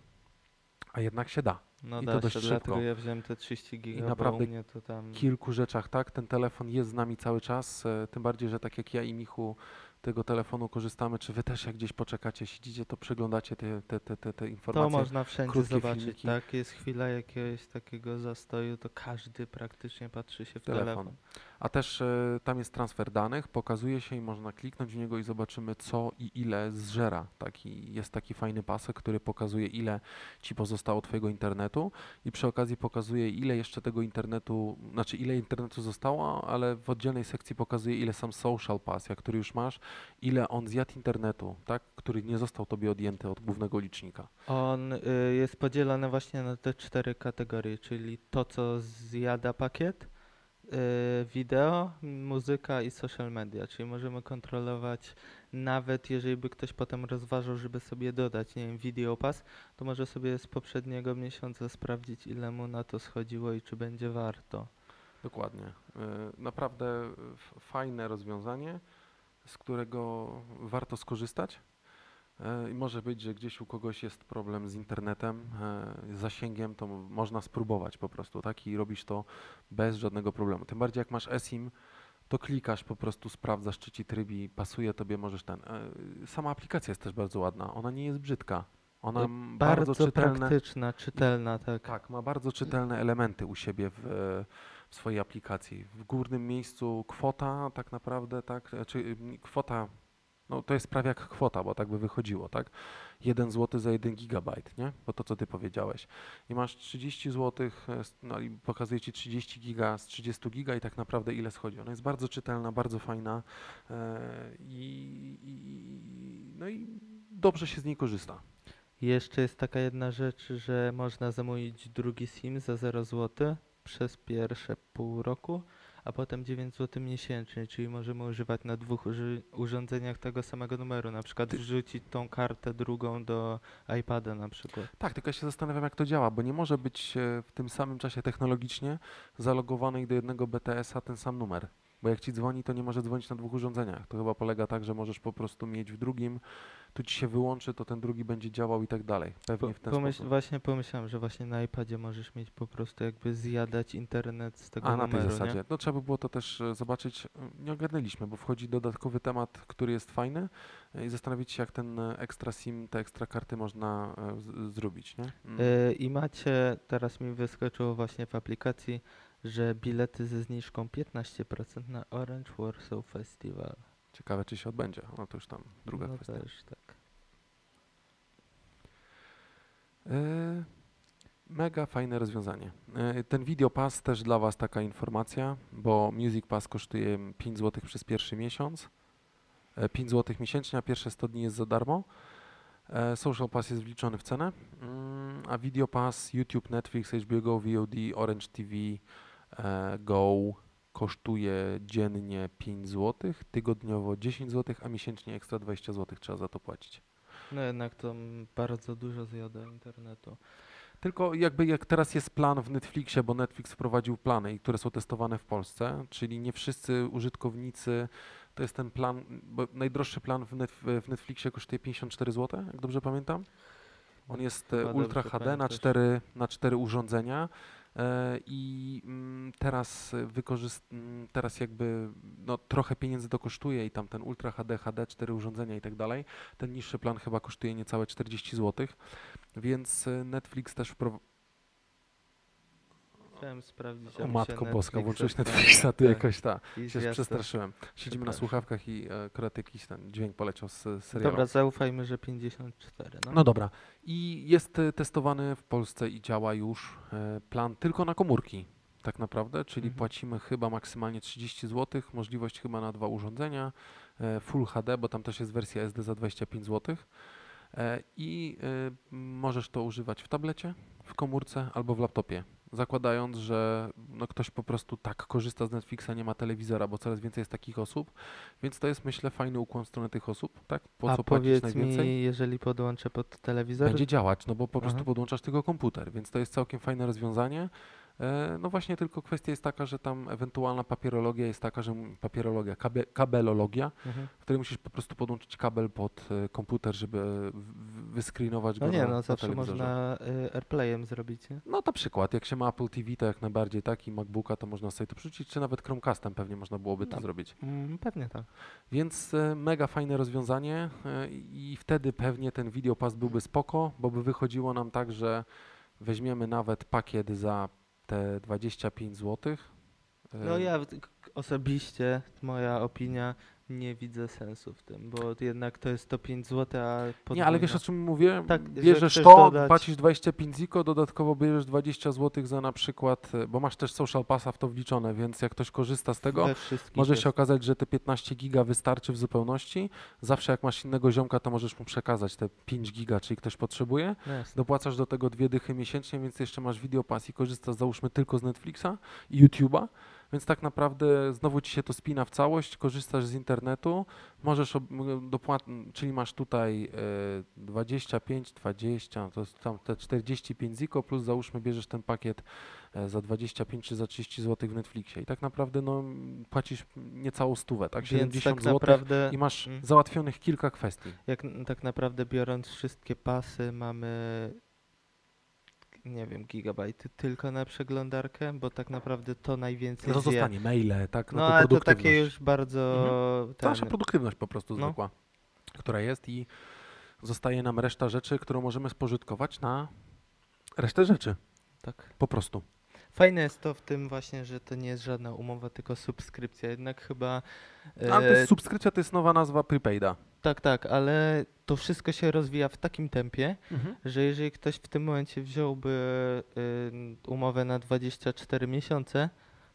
a jednak się da. No I to da dość się, szybko. ja wziąłem te 30 giga, bo naprawdę mnie to tam... kilku rzeczach, tak? Ten telefon jest z nami cały czas, e, tym bardziej, że tak jak ja i Michu tego telefonu korzystamy, czy wy też jak gdzieś poczekacie, siedzicie, to przeglądacie te, te, te, te, te To informacje. można wszędzie zobaczyć, filmiki. tak? Jest chwila jakiegoś takiego zastoju, to każdy praktycznie patrzy się w Telefon. telefon. A też e, tam jest transfer danych, pokazuje się i można kliknąć w niego i zobaczymy co i ile zżera. Taki, jest taki fajny pasek, który pokazuje ile ci pozostało twojego internetu i przy okazji pokazuje ile jeszcze tego internetu, znaczy ile internetu zostało, ale w oddzielnej sekcji pokazuje ile sam social pass, jak który już masz, ile on zjadł internetu, tak, który nie został tobie odjęty od głównego licznika. On y, jest podzielony właśnie na te cztery kategorie, czyli to, co zjada pakiet, wideo, muzyka i social media, czyli możemy kontrolować nawet jeżeli by ktoś potem rozważał, żeby sobie dodać, nie wiem, video pass, to może sobie z poprzedniego miesiąca sprawdzić, ile mu na to schodziło i czy będzie warto. Dokładnie. Y, Naprawdę f- fajne rozwiązanie, z którego warto skorzystać. Y, I może być, że gdzieś u kogoś jest problem z internetem, y, z zasięgiem, to można spróbować po prostu, tak? I robisz to bez żadnego problemu. Tym bardziej jak masz eSIM, to klikasz, po prostu sprawdzasz, czy ci trybi pasuje tobie, możesz ten. y, Sama aplikacja jest też bardzo ładna, ona nie jest brzydka. Ona m- bardzo, czytelne. praktyczna, czytelna, tak. Tak, ma bardzo czytelne elementy u siebie w, w swojej aplikacji. W górnym miejscu kwota tak naprawdę, tak, czy mm, kwota, no to jest prawie jak kwota, bo tak by wychodziło, tak? 1 zł za 1 gigabajt, nie? Bo to co ty powiedziałeś. I masz 30 zł, no i pokazuje ci 30 giga z 30 giga i tak naprawdę ile schodzi. Ona jest bardzo czytelna, bardzo fajna e, i, i, no i dobrze się z niej korzysta. Jeszcze jest taka jedna rzecz, że można zamówić drugi SIM za 0 zł przez pierwsze pół roku, a potem 9 zł miesięcznie, czyli możemy używać na dwóch uży- urządzeniach tego samego numeru, na przykład Ty- wrzucić tą kartę drugą do iPada na przykład. Tak, tylko ja się zastanawiam, jak to działa, bo nie może być e, w tym samym czasie technologicznie zalogowanej do jednego BTS-a ten sam numer. Bo jak ci dzwoni, to nie może dzwonić na dwóch urządzeniach. To chyba polega tak, że możesz po prostu mieć w drugim, tu ci się wyłączy, to ten drugi będzie działał i tak dalej. Pewnie w ten pomyśl, sposób. właśnie pomyślałem, że właśnie na iPadzie możesz mieć po prostu jakby zjadać internet z tego A na numeru, tej zasadzie. nie? No trzeba by było to też e, zobaczyć. Nie ogarnęliśmy, bo wchodzi dodatkowy temat, który jest fajny e, i zastanowić się, jak ten e, ekstra SIM, te ekstra karty można z- zrobić, nie? Mm. Y, I macie, teraz mi wyskoczyło właśnie w aplikacji, że bilety ze zniżką 15% na Orange Warsaw Festival. Ciekawe, czy się odbędzie. No to już tam druga no kwestia. Też, tak. E, Mega fajne rozwiązanie. E, Ten Video Pass też dla Was taka informacja, bo Music Pass kosztuje 5 zł przez pierwszy miesiąc. E, 5 zł miesięcznie, a pierwsze 100 dni jest za darmo. E, Social Pass jest wliczony w cenę, Mm, a Video Pass YouTube, Netflix, HBO VOD, Orange TV, e, Go kosztuje dziennie 5 zł, tygodniowo 10 zł, a miesięcznie ekstra 20 zł trzeba za to płacić. No jednak to bardzo dużo zjada internetu. Tylko jakby jak teraz jest plan w Netflixie, bo Netflix wprowadził plany, które są testowane w Polsce, czyli nie wszyscy użytkownicy, to jest ten plan, bo najdroższy plan w, net, w Netflixie kosztuje 54 zł, jak dobrze pamiętam. On jest e, Chyba Ultra HD na cztery, na cztery urządzenia i mm, teraz wykorzyst- mm, teraz jakby no, trochę pieniędzy to kosztuje i tam ten Ultra HD, HD, cztery urządzenia i tak dalej. Ten niższy plan chyba kosztuje niecałe 40 zł, więc e, Netflix też wprowadził Chciałem sprawdzić, O matko się boska, włączyłeś. Netflixa, tu Tak. jakoś ta. I Się przestraszyłem. Siedzimy na słuchawkach i e, akurat jakiś ten dźwięk poleciał z serialu. Dobra, zaufajmy, że 54. No, No dobra. I jest e, testowany w Polsce i działa już e, plan tylko na komórki, tak naprawdę, czyli Mhm. płacimy chyba maksymalnie 30 zł, możliwość chyba na dwa urządzenia, e, Full HD, bo tam też jest wersja SD za 25 zł. E, I możesz to używać w tablecie, w komórce albo w laptopie. Zakładając, że no ktoś po prostu tak korzysta z Netflixa, nie ma telewizora, bo coraz więcej jest takich osób, więc to jest myślę fajny ukłon w stronę tych osób, tak? Po A co płacić powiedz najwięcej? mi, jeżeli podłączę pod telewizor, Będzie działać, no bo po prostu Aha. podłączasz tylko komputer, więc to jest całkiem fajne rozwiązanie. E, No właśnie tylko kwestia jest taka, że tam ewentualna papierologia jest taka, że papierologia, kabe, kabelologia, mhm. w której musisz po prostu podłączyć kabel pod e, komputer, żeby w- wyscreenować go no nie, na, no na zawsze telewizorze. można y, AirPlayem zrobić, nie? No na przykład, jak się ma Apple TV, to jak najbardziej tak i MacBooka, to można sobie to przerzucić, czy nawet Chromecastem pewnie można byłoby to No. zrobić. Mm, pewnie tak. Więc e, mega fajne rozwiązanie e, i wtedy pewnie ten Videopass byłby spoko, bo by wychodziło nam tak, że weźmiemy nawet pakiet za te 25 zł. No ja osobiście, moja opinia, nie widzę sensu w tym, bo jednak to jest 105 zł, a Nie, ale wiesz podwójna- o czym mówię? Tak, bierzesz to, dodać- płacisz 25 ziko, dodatkowo bierzesz 20 zł za na przykład, e, bo masz też social passa w to wliczone, więc jak ktoś korzysta z tego, Może jest. się okazać, że te 15 giga wystarczy w zupełności. Zawsze jak masz innego ziomka, to możesz mu przekazać te 5 giga, czyli ktoś potrzebuje. No jasne. Dopłacasz do tego dwie dychy miesięcznie, więc jeszcze masz Videopass i korzystasz załóżmy tylko z Netflixa i YouTube'a. Więc tak naprawdę znowu ci się to spina w całość, korzystasz z internetu, możesz, dopłat- czyli masz tutaj e, 25, 20, to jest tam te 45 ziko, plus załóżmy bierzesz ten pakiet e, za 25 czy za 30 zł w Netflixie i tak naprawdę no, płacisz niecałą stówę, tak? Więc 70 tak zł naprawdę, i masz Mm. załatwionych kilka kwestii. jak tak naprawdę biorąc wszystkie pasy, mamy nie wiem, gigabajty tylko na przeglądarkę, bo tak naprawdę to najwięcej No zostanie maile, tak? No tą ale to takie już bardzo To nasza produktywność po prostu No. zwykła, która jest i zostaje nam reszta rzeczy, którą możemy spożytkować na resztę rzeczy, tak. po prostu. Fajne jest to w tym właśnie, że to nie jest żadna umowa, tylko subskrypcja. Jednak chyba. No, ale to e, jest subskrypcja to jest nowa nazwa prepaida. Tak, tak, ale to wszystko się rozwija w takim tempie, że jeżeli ktoś w tym momencie wziąłby y, umowę na 24 miesiące,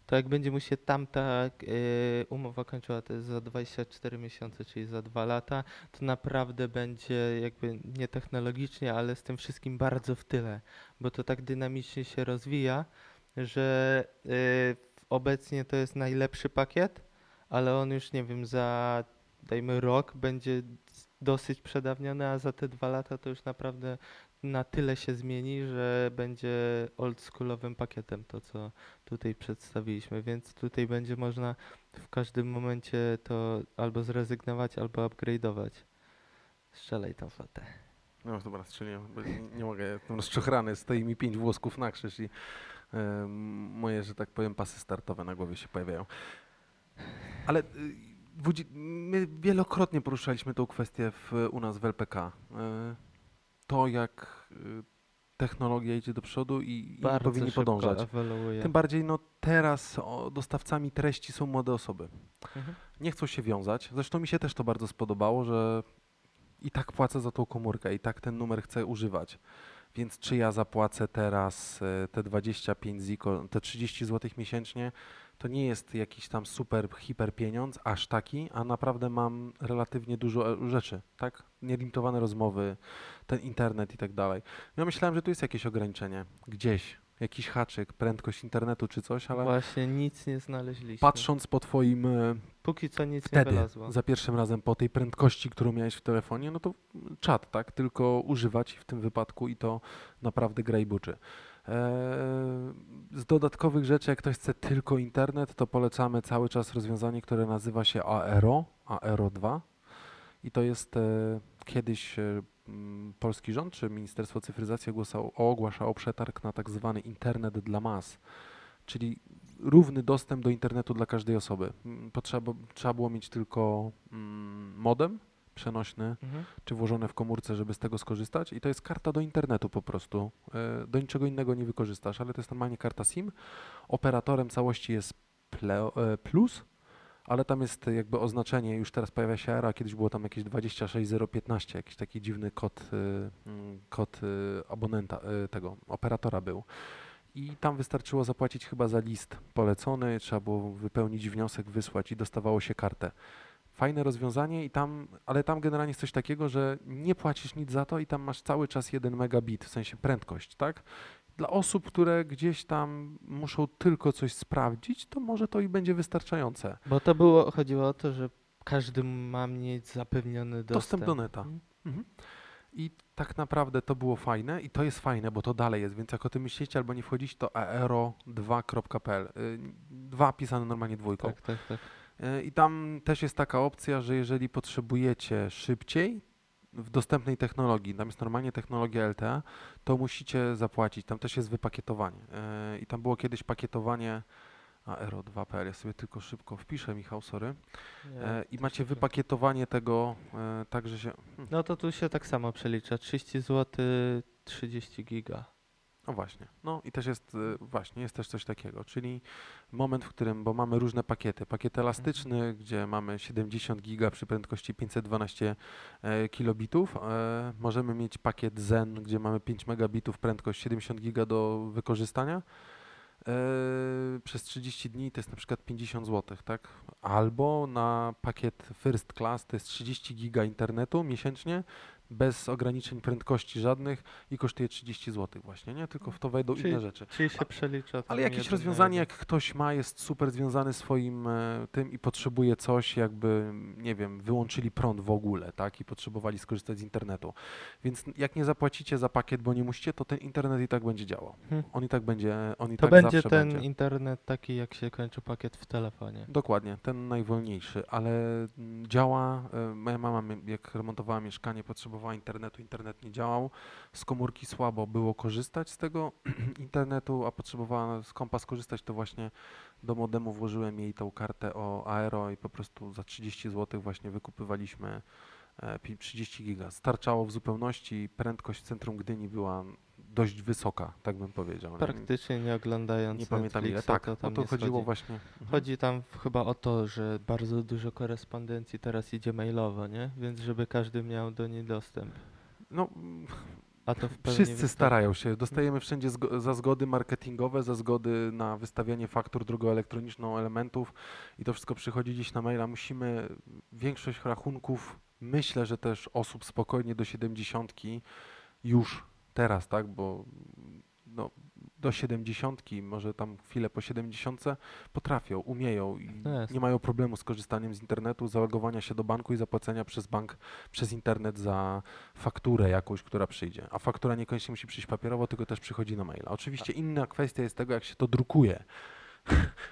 to jak będzie mu się tamta y, umowa kończyła, to jest za 24 miesiące, czyli za dwa lata, to naprawdę będzie jakby nie technologicznie, ale z tym wszystkim bardzo w tyle, bo to tak dynamicznie się rozwija, że y, obecnie to jest najlepszy pakiet, ale on już nie wiem, za dajmy rok będzie dosyć przedawniony, a za te dwa lata to już naprawdę na tyle się zmieni, że będzie oldschoolowym pakietem to, co tutaj przedstawiliśmy, więc tutaj będzie można w każdym momencie to albo zrezygnować, albo upgrade'ować. Strzelaj tą fotę. No dobra, strzeliłem, nie, mogę, jestem rozczochrany, stoi mi pięć włosków na krzyż i moje, że tak powiem, pasy startowe na głowie się pojawiają. Ale y, my wielokrotnie poruszaliśmy tą kwestię w, u nas w LPK. E, to, jak y, technologia idzie do przodu i, Bardzo powinni podążać. ewoluuje. Tym bardziej no teraz o, dostawcami treści są młode osoby. Mhm. Nie chcą się wiązać. Zresztą mi się też to bardzo spodobało, że i tak płacę za tą komórkę, i tak ten numer chcę używać. Więc czy ja zapłacę teraz e, te 25 ziko, te 30 zł miesięcznie, to nie jest jakiś tam super, hiper pieniądz, aż taki, a naprawdę mam relatywnie dużo e, rzeczy, tak? Nielimitowane rozmowy, ten internet i tak dalej. Ja myślałem, że tu jest jakieś ograniczenie, gdzieś, jakiś haczyk, prędkość internetu czy coś, ale Właśnie nic nie znaleźliśmy. patrząc po twoim e, Póki co nic nie wtedy, wylazło. za pierwszym razem po tej prędkości, którą miałeś w telefonie, no to czat, tak? Tylko używać w tym wypadku i to naprawdę gra i buczy. Eee, z dodatkowych rzeczy, jak ktoś chce tylko internet, to polecamy cały czas rozwiązanie, które nazywa się Aero, Aero 2 i to jest e, kiedyś e, polski rząd czy Ministerstwo Cyfryzacji ogłaszał, ogłaszało przetarg na tak zwany internet dla mas, czyli równy dostęp do internetu dla każdej osoby. Potrzeba, trzeba było mieć tylko modem przenośny, Mhm. czy włożone w komórce, żeby z tego skorzystać. I to jest karta do internetu po prostu. E, Do niczego innego nie wykorzystasz, ale to jest normalnie karta SIM. Operatorem całości jest Ple- e, Plus, ale tam jest jakby oznaczenie, już teraz pojawia się era, kiedyś było tam jakieś 26015, jakiś taki dziwny kod, e, mm, kod abonenta, tego operatora był. I tam wystarczyło zapłacić chyba za list polecony, trzeba było wypełnić wniosek, wysłać i dostawało się kartę. Fajne rozwiązanie i tam, ale tam generalnie jest coś takiego, że nie płacisz nic za to i tam masz cały czas 1 megabit, w sensie prędkość, tak? Dla osób, które gdzieś tam muszą tylko coś sprawdzić, to może to i będzie wystarczające. Bo to było, chodziło o to, że każdy ma mieć zapewniony dostęp. Dostęp do neta. Mhm. Mhm. I tak naprawdę to było fajne i to jest fajne, bo to dalej jest, więc jak o tym myślicie albo nie wchodzić, to aero2.pl. y, Dwa pisane normalnie dwójką. Tak, tak, tak. Y, I tam też jest taka opcja, że jeżeli potrzebujecie szybciej w dostępnej technologii, tam jest normalnie technologia LTE, to musicie zapłacić. Tam też jest wypakietowanie. Y, I tam było kiedyś pakietowanie aero2.pl. Ja sobie tylko szybko wpiszę, Michał, sorry. Nie, E, I to macie wypakietowanie tego e, tak, że się... hmm, No to tu się tak samo przelicza. 30 zł, 30 giga. No właśnie. No i też jest, y, właśnie, jest też coś takiego, czyli moment, w którym, bo mamy różne pakiety. Pakiet elastyczny, gdzie mamy 70 giga przy prędkości 512 e, kilobitów. E, możemy mieć pakiet Zen, gdzie mamy 5 megabitów, prędkość 70 giga do wykorzystania. E, przez 30 dni to jest na przykład 50 zł, tak? Albo na pakiet First Class to jest 30 giga internetu miesięcznie, bez ograniczeń prędkości żadnych i kosztuje 30 zł właśnie, nie? Tylko w to wejdą Czyli- inne rzeczy. Czyli się przelicza. Ale jakieś rozwiązanie, jak ktoś ma, jest super związany swoim e, tym i potrzebuje coś, jakby, nie wiem, wyłączyli prąd w ogóle, tak? I potrzebowali skorzystać z internetu. Więc jak nie zapłacicie za pakiet, bo nie musicie, to ten internet i tak będzie działał. Hmm. On i tak będzie, on i To tak będzie ten będzie. internet taki, jak się kończy pakiet w telefonie. Dokładnie, ten najwolniejszy, ale mm, działa. e, Moja mama, jak remontowała mieszkanie, potrzebowała internetu, internet nie działał. Z komórki słabo było korzystać z tego internetu, a potrzebowała z kompa skorzystać, to właśnie do modemu włożyłem jej tą kartę o Aero i po prostu za 30 zł właśnie wykupywaliśmy e, pi- 30 giga. Starczało w zupełności, prędkość w centrum Gdyni była dość wysoka, tak bym powiedział. nie? Praktycznie nie oglądając Nie pamiętam ile. Tak, to o to chodziło schodzi. właśnie. Mhm. Chodzi tam chyba o to, że bardzo dużo korespondencji teraz idzie mailowo, nie? Więc żeby każdy miał do niej dostęp. No, A to Wszyscy starają się. Dostajemy wszędzie zgo- za zgody marketingowe, za zgody na wystawianie faktur drogą elektroniczną elementów i to wszystko przychodzi dziś na maila. Musimy większość rachunków, myślę, że też osób spokojnie do 70 już teraz, tak, bo no, do 70, może tam chwilę po 70 potrafią, umieją i jasne. nie mają problemu z korzystaniem z internetu, zalogowania się do banku i zapłacenia przez bank, przez internet za fakturę jakąś, która przyjdzie. A faktura niekoniecznie musi przyjść papierowo, tylko też przychodzi na maila. Oczywiście inna kwestia jest tego, jak się to drukuje.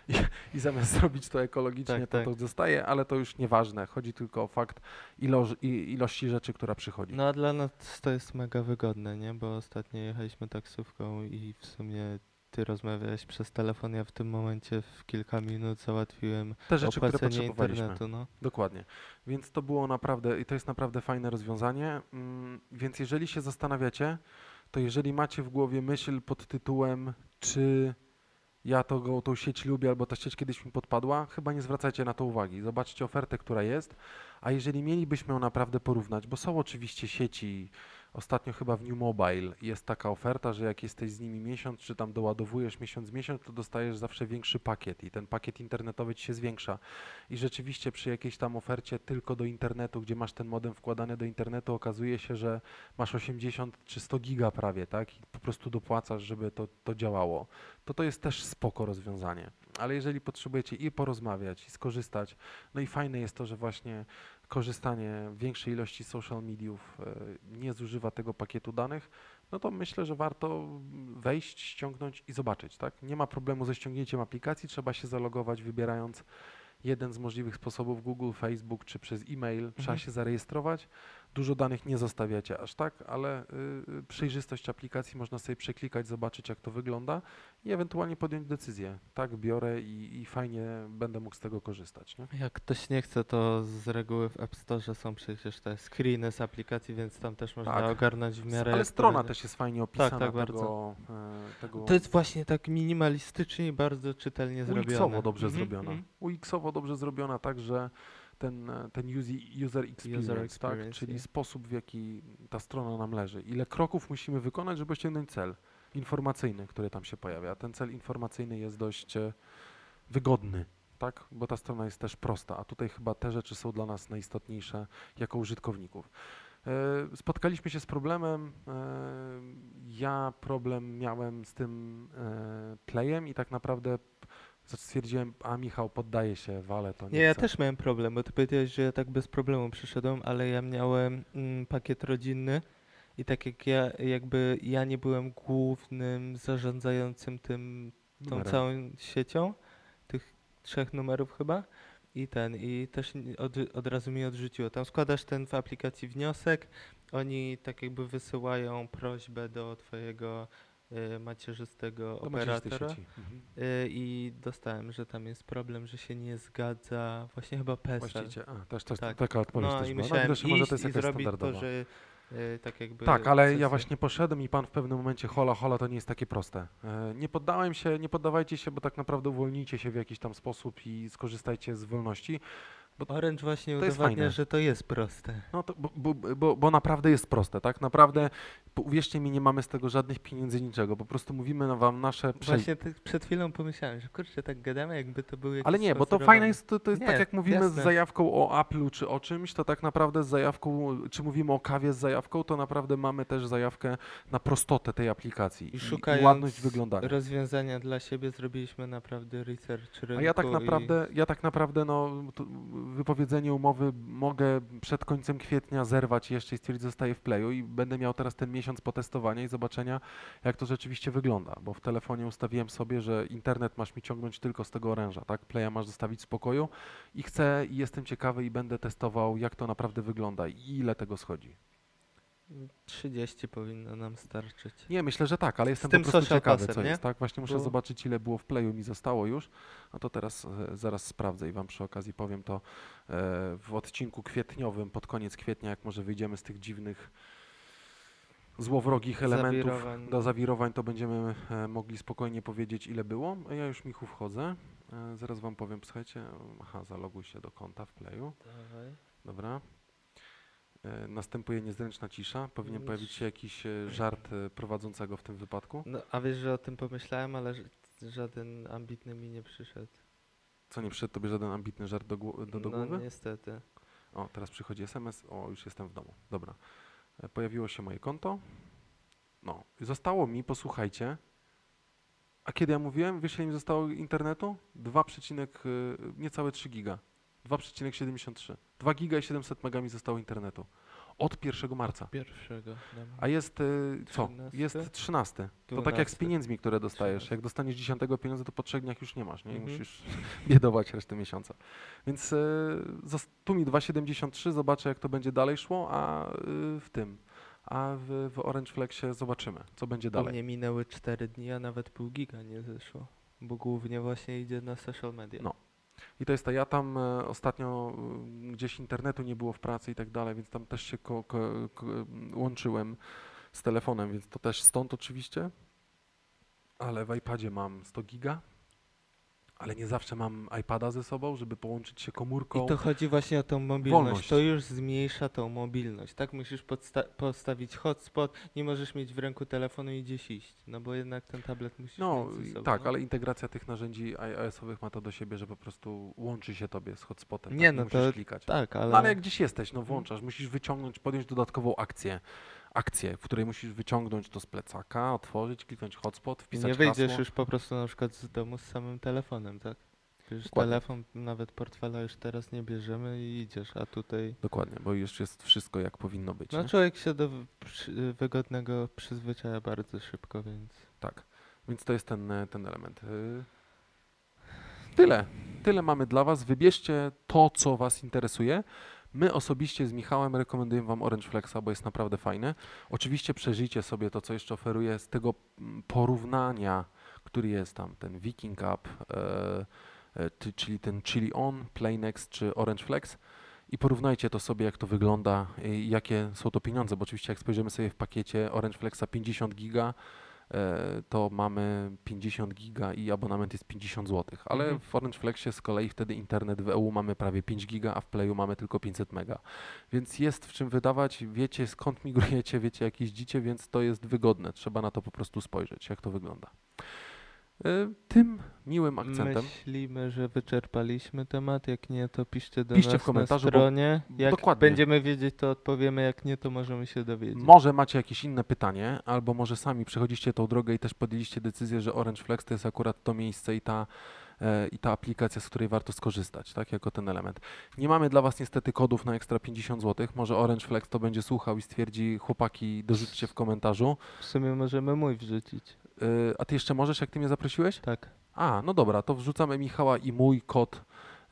I, I zamiast zrobić to ekologicznie, Tak, to tak. to zostaje, ale to już nieważne. Chodzi tylko o fakt iloż, ilości rzeczy, która przychodzi. No a dla nas to jest mega wygodne, nie? Bo ostatnio jechaliśmy taksówką i w sumie ty rozmawiałeś przez telefon, ja w tym momencie w kilka minut załatwiłem Te rzeczy, które potrzebowaliśmy. internetu, no. Dokładnie. Więc to było naprawdę, i to jest naprawdę fajne rozwiązanie. Mm, Więc jeżeli się zastanawiacie, to jeżeli macie w głowie myśl pod tytułem, czy ja to, go- tą sieć lubię, albo ta sieć kiedyś mi podpadła, chyba nie zwracajcie na to uwagi. Zobaczcie ofertę, która jest. A jeżeli mielibyśmy ją naprawdę porównać, bo są oczywiście sieci, ostatnio chyba w New Mobile jest taka oferta, że jak jesteś z nimi miesiąc, czy tam doładowujesz miesiąc miesiąc, to dostajesz zawsze większy pakiet i ten pakiet internetowy ci się zwiększa. I rzeczywiście przy jakiejś tam ofercie tylko do internetu, gdzie masz ten modem wkładany do internetu, okazuje się, że masz 80 czy 100 giga prawie, tak? I po prostu dopłacasz, żeby to, to działało. To to jest też spoko rozwiązanie. Ale jeżeli potrzebujecie i porozmawiać, i skorzystać, no i fajne jest to, że właśnie korzystanie w większej ilości social mediów e, nie zużywa tego pakietu danych, no to myślę, że warto wejść, ściągnąć i zobaczyć, tak? Nie ma problemu ze ściągnięciem aplikacji, trzeba się zalogować wybierając jeden z możliwych sposobów Google, Facebook czy przez e-mail, trzeba Mhm. się zarejestrować, Dużo danych nie zostawiacie aż tak, ale y, y, przejrzystość aplikacji można sobie przeklikać, zobaczyć jak to wygląda i ewentualnie podjąć decyzję. Tak, biorę i, i fajnie będę mógł z tego korzystać. Nie? Jak ktoś nie chce, to z reguły w App Store są przecież te screeny z aplikacji, więc tam też można Tak. ogarnąć w miarę. Ale strona też jest fajnie opisana tak, tego, e, tego To jest właśnie tak minimalistycznie i bardzo czytelnie zrobione. UX-owo dobrze Mhm, zrobiona. mhm. UX-owo dobrze zrobiona, tak, że ten, e, ten user experience, tak, experience, czyli nie? sposób w jaki ta strona nam leży. Ile kroków musimy wykonać, żeby osiągnąć cel informacyjny, który tam się pojawia. Ten cel informacyjny jest dość e, wygodny, tak, bo ta strona jest też prosta, a tutaj chyba te rzeczy są dla nas najistotniejsze jako użytkowników. E, Spotkaliśmy się z problemem. Ja problem miałem z tym playem i tak naprawdę stwierdziłem, a Michał poddaje się, wale to nie, Nie, ja chcę. też miałem problem, bo ty powiedziałeś, że ja tak bez problemu przyszedłem, ale ja miałem mm, pakiet rodzinny i tak jak ja, jakby ja nie byłem głównym zarządzającym tym, tą Numerem. całą siecią, tych trzech numerów chyba i ten, i też od, od razu mi odrzuciło. Tam składasz ten w aplikacji wniosek, oni tak jakby wysyłają prośbę do twojego macierzystego Do macierzystej operatora. Mhm. Y, I dostałem, że tam jest problem, że się nie zgadza, właśnie chyba PESEL. Właściciel, a, też, też Tak. taka odpowiedź No też i była. musiałem widocznie może iść to jest i zrobić to, że y, tak jakby... Tak, ale sesję- ja właśnie poszedłem i pan w pewnym momencie hola, hola, to nie jest takie proste. E, Nie poddałem się, nie poddawajcie się, bo tak naprawdę uwolnijcie się w jakiś tam sposób i skorzystajcie z wolności. Orange właśnie to jest udowadnia, fajne. że to jest proste. No to, bo, bo, bo, bo naprawdę jest proste, tak? Naprawdę, uwierzcie mi, nie mamy z tego żadnych pieniędzy, niczego. Po prostu mówimy na wam nasze prze... Właśnie przed chwilą pomyślałem, że kurczę, tak gadamy, jakby to był Ale nie, bo to fajne jest, to, to jest tak Nie, jak mówimy z jasne. zajawką o Apple'u czy o czymś, to tak naprawdę z zajawką, czy mówimy o kawie z zajawką, to naprawdę mamy też zajawkę na prostotę tej aplikacji I i, i ładność wyglądania. rozwiązania dla siebie zrobiliśmy naprawdę research rynku A ja tak i- naprawdę, ja tak naprawdę, no, to wypowiedzenie umowy mogę przed końcem kwietnia zerwać jeszcze i stwierdzić, zostaję w playu i będę miał teraz ten miesiąc potestowania i zobaczenia, jak to rzeczywiście wygląda, bo w telefonie ustawiłem sobie, że internet masz mi ciągnąć tylko z tego oręża, tak? Playa masz zostawić w spokoju i chcę i jestem ciekawy i będę testował, jak to naprawdę wygląda i ile tego schodzi. 30 powinno nam starczyć. Nie, myślę, że tak, ale jestem tym po prostu ciekawy, co nie? jest, tak? Właśnie muszę Bo- zobaczyć, ile było w playu mi zostało już, a to teraz e, zaraz sprawdzę i wam przy okazji powiem to e, w odcinku kwietniowym, pod koniec kwietnia, jak może wyjdziemy z tych dziwnych złowrogich elementów Zawirowań. do zawirowań, to będziemy e, mogli spokojnie powiedzieć, ile było. A ja już, Michu, wchodzę. E, zaraz wam powiem, słuchajcie, aha, zaloguj się do konta w playu. Dawaj. Dobra. E, Następuje niezręczna cisza. Powinien Już. pojawić się jakiś e, żart e, prowadzącego w tym wypadku. No, a wiesz, że o tym pomyślałem, ale żaden ambitny mi nie przyszedł. Co nie przyszedł tobie żaden ambitny żart do, do, do no głowy? niestety. O, teraz przychodzi SMS. O, już jestem w domu. Dobra. Pojawiło się moje konto. No, zostało mi, posłuchajcie. A kiedy ja mówiłem, wiesz ile mi zostało internetu? 2, y, niecałe 3 giga. 2,73. 2 giga i 700 mega mi zostało internetu. Od 1 marca. Pierwszego. A jest y, co? 13? Jest 13. To tak jak z 12. pieniędzmi, które dostajesz. 13. Jak dostaniesz 10 pieniądze, to po trzech dniach już nie masz, nie? I Mhm. musisz biedować resztę miesiąca. Więc y, tu mi 2,73, zobaczę jak to będzie dalej szło, a y, w tym, a w, w Orange Flexie zobaczymy, co będzie U dalej. mnie minęły 4 dni, a nawet pół giga nie zeszło. Bo głównie właśnie idzie na social media. No. I to jest to, ja tam e, ostatnio y, gdzieś internetu nie było w pracy i tak dalej, więc tam też się ko, ko, ko, łączyłem z telefonem, więc to też stąd oczywiście. Ale w iPadzie mam 100 giga, ale nie zawsze mam iPada ze sobą, żeby połączyć się komórką. I to chodzi właśnie o tą mobilność. Wolność. To już zmniejsza tą mobilność. Tak musisz postawić hotspot, nie możesz mieć w ręku telefonu i gdzieś iść. No bo jednak ten tablet musisz No mieć ze sobą. tak, no. ale integracja tych narzędzi iOS-owych ma to do siebie, że po prostu łączy się tobie z hotspotem. Nie, tak? no musisz to klikać. Tak, ale... No ale jak gdzieś jesteś, no włączasz, musisz wyciągnąć, podjąć dodatkową akcję, akcję, w której musisz wyciągnąć to z plecaka, otworzyć, kliknąć hotspot, wpisać nie wyjdziesz hasło. już po prostu na przykład z domu z samym telefonem, tak? Już Dokładnie. telefon, nawet portfela już teraz nie bierzemy i idziesz, a tutaj... Dokładnie, bo już jest wszystko jak powinno być. No nie? człowiek się do przy, wygodnego przyzwyczaja bardzo szybko, więc... Tak, więc to jest ten, e, ten element. Y, Tyle, tyle mamy dla Was. Wybierzcie to, co Was interesuje. My osobiście z Michałem rekomendujemy Wam Orange Flexa, bo jest naprawdę fajny. Oczywiście przeżyjcie sobie to, co jeszcze oferuje z tego mm, porównania, który jest tam, ten Viking Up, e, e, czyli ten Chili On, Playnex czy Orange Flex i porównajcie to sobie, jak to wygląda i jakie są to pieniądze, bo oczywiście jak spojrzymy sobie w pakiecie Orange Flexa 50 giga, to mamy 50 giga i abonament jest 50 zł, ale Mhm. w Orange Flexie z kolei wtedy internet w EU mamy prawie 5 giga, a w Playu mamy tylko 500 mega. Więc jest w czym wydawać, wiecie skąd migrujecie, wiecie jak jeździcie, więc to jest wygodne. Trzeba na to po prostu spojrzeć, jak to wygląda. E, Tym miłym akcentem. Myślimy, że wyczerpaliśmy temat. Jak nie, to piszcie do Piszcie nas w komentarzu, na stronie. Jak Dokładnie. będziemy wiedzieć, to odpowiemy. Jak nie, to możemy się dowiedzieć. Może macie jakieś inne pytanie, albo może sami przechodziście tą drogę i też podjęliście decyzję, że Orange Flex to jest akurat to miejsce i ta, e, i ta aplikacja, z której warto skorzystać, tak, jako ten element. Nie mamy dla Was niestety kodów na ekstra 50 zł. Może Orange Flex to będzie słuchał i stwierdzi, chłopaki, dorzućcie w komentarzu. W sumie możemy mój wrzucić. E, a Ty jeszcze możesz, jak Ty mnie zaprosiłeś? Tak. A, no dobra, to wrzucamy Michała i mój kod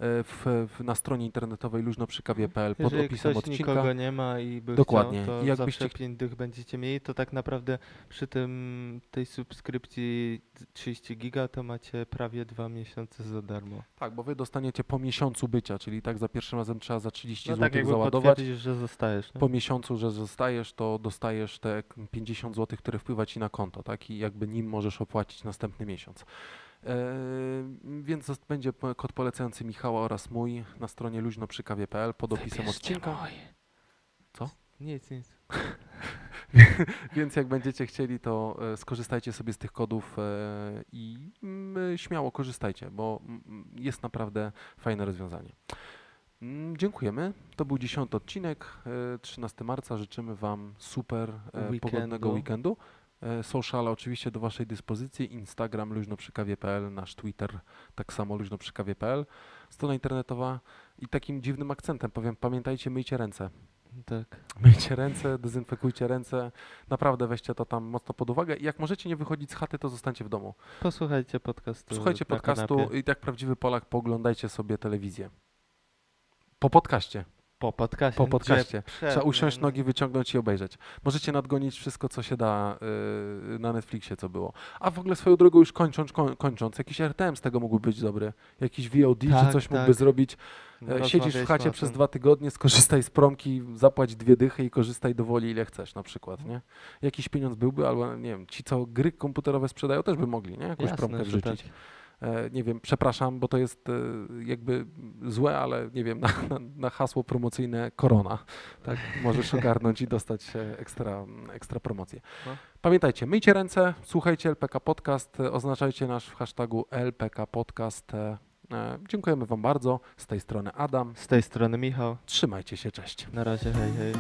w, w, na stronie internetowej luźnoprzykawie.pl pod Jeżeli opisem ktoś odcinka. nikogo nie ma i by Dokładnie. chciał, to I jakbyście zawsze 5 dych będziecie mieli, to tak naprawdę przy tym tej subskrypcji 30 giga to macie prawie dwa miesiące za darmo. Tak, bo wy dostaniecie po miesiącu bycia, czyli tak za pierwszym razem trzeba za 30 No zł tak załadować. że zostajesz. Nie? Po miesiącu, że zostajesz, to dostajesz te 50 zł, które wpływa ci na konto, tak? I jakby nim możesz opłacić następny miesiąc. Więc zost- będzie kod polecający Michała oraz mój na stronie luźnoprzykawie.pl pod opisem Wybierzcie odcinka. mój. Co? Nic, nic. Więc jak będziecie chcieli, to e, skorzystajcie sobie z tych kodów e, i mm, śmiało korzystajcie, bo mm, jest naprawdę fajne rozwiązanie. Mm, Dziękujemy. To był dziesiąty odcinek. e, 13 marca. Życzymy Wam super e, pogodnego Weekendu. E, Sociale oczywiście do Waszej dyspozycji. Instagram luźnoprzykawie.pl, nasz Twitter tak samo luźnoprzykawie.pl, strona internetowa i takim dziwnym akcentem powiem, pamiętajcie, myjcie ręce. Tak. Myjcie ręce, dezynfekujcie ręce. Naprawdę weźcie to tam mocno pod uwagę. I jak możecie nie wychodzić z chaty, to zostańcie w domu. Posłuchajcie podcastu. Słuchajcie na podcastu kanapie. i jak prawdziwy Polak pooglądajcie sobie telewizję. Po podcaście. Po podcaście. Po podcaście. Przed- Trzeba usiąść, no, nogi wyciągnąć i obejrzeć. Możecie nadgonić wszystko, co się da yy, na Netflixie, co było. A w ogóle swoją drogą już kończąc, koń, kończąc jakiś RTM z tego mógłby być dobry. Jakiś VOD czy Tak, coś mógłby tak. zrobić. no, E, Siedzisz w chacie przez dwa tygodnie, skorzystaj z promki, zapłać dwie dychy i korzystaj dowoli ile chcesz na przykład, nie? Jakiś pieniądz byłby, albo nie wiem, ci co gry komputerowe sprzedają też by mogli, nie? Jakąś Jasne, promkę wrzucić. tak. E, nie wiem, przepraszam, bo to jest e, jakby złe, ale nie wiem, na, na, na hasło promocyjne korona, tak? Możesz ogarnąć i dostać e, ekstra, ekstra promocję. No. Pamiętajcie, myjcie ręce, słuchajcie LPK Podcast, oznaczajcie nasz w hashtagu LPK Podcast. Dziękujemy Wam bardzo. Z tej strony Adam. Z tej strony Michał. Trzymajcie się, cześć. Na razie, hej, hej.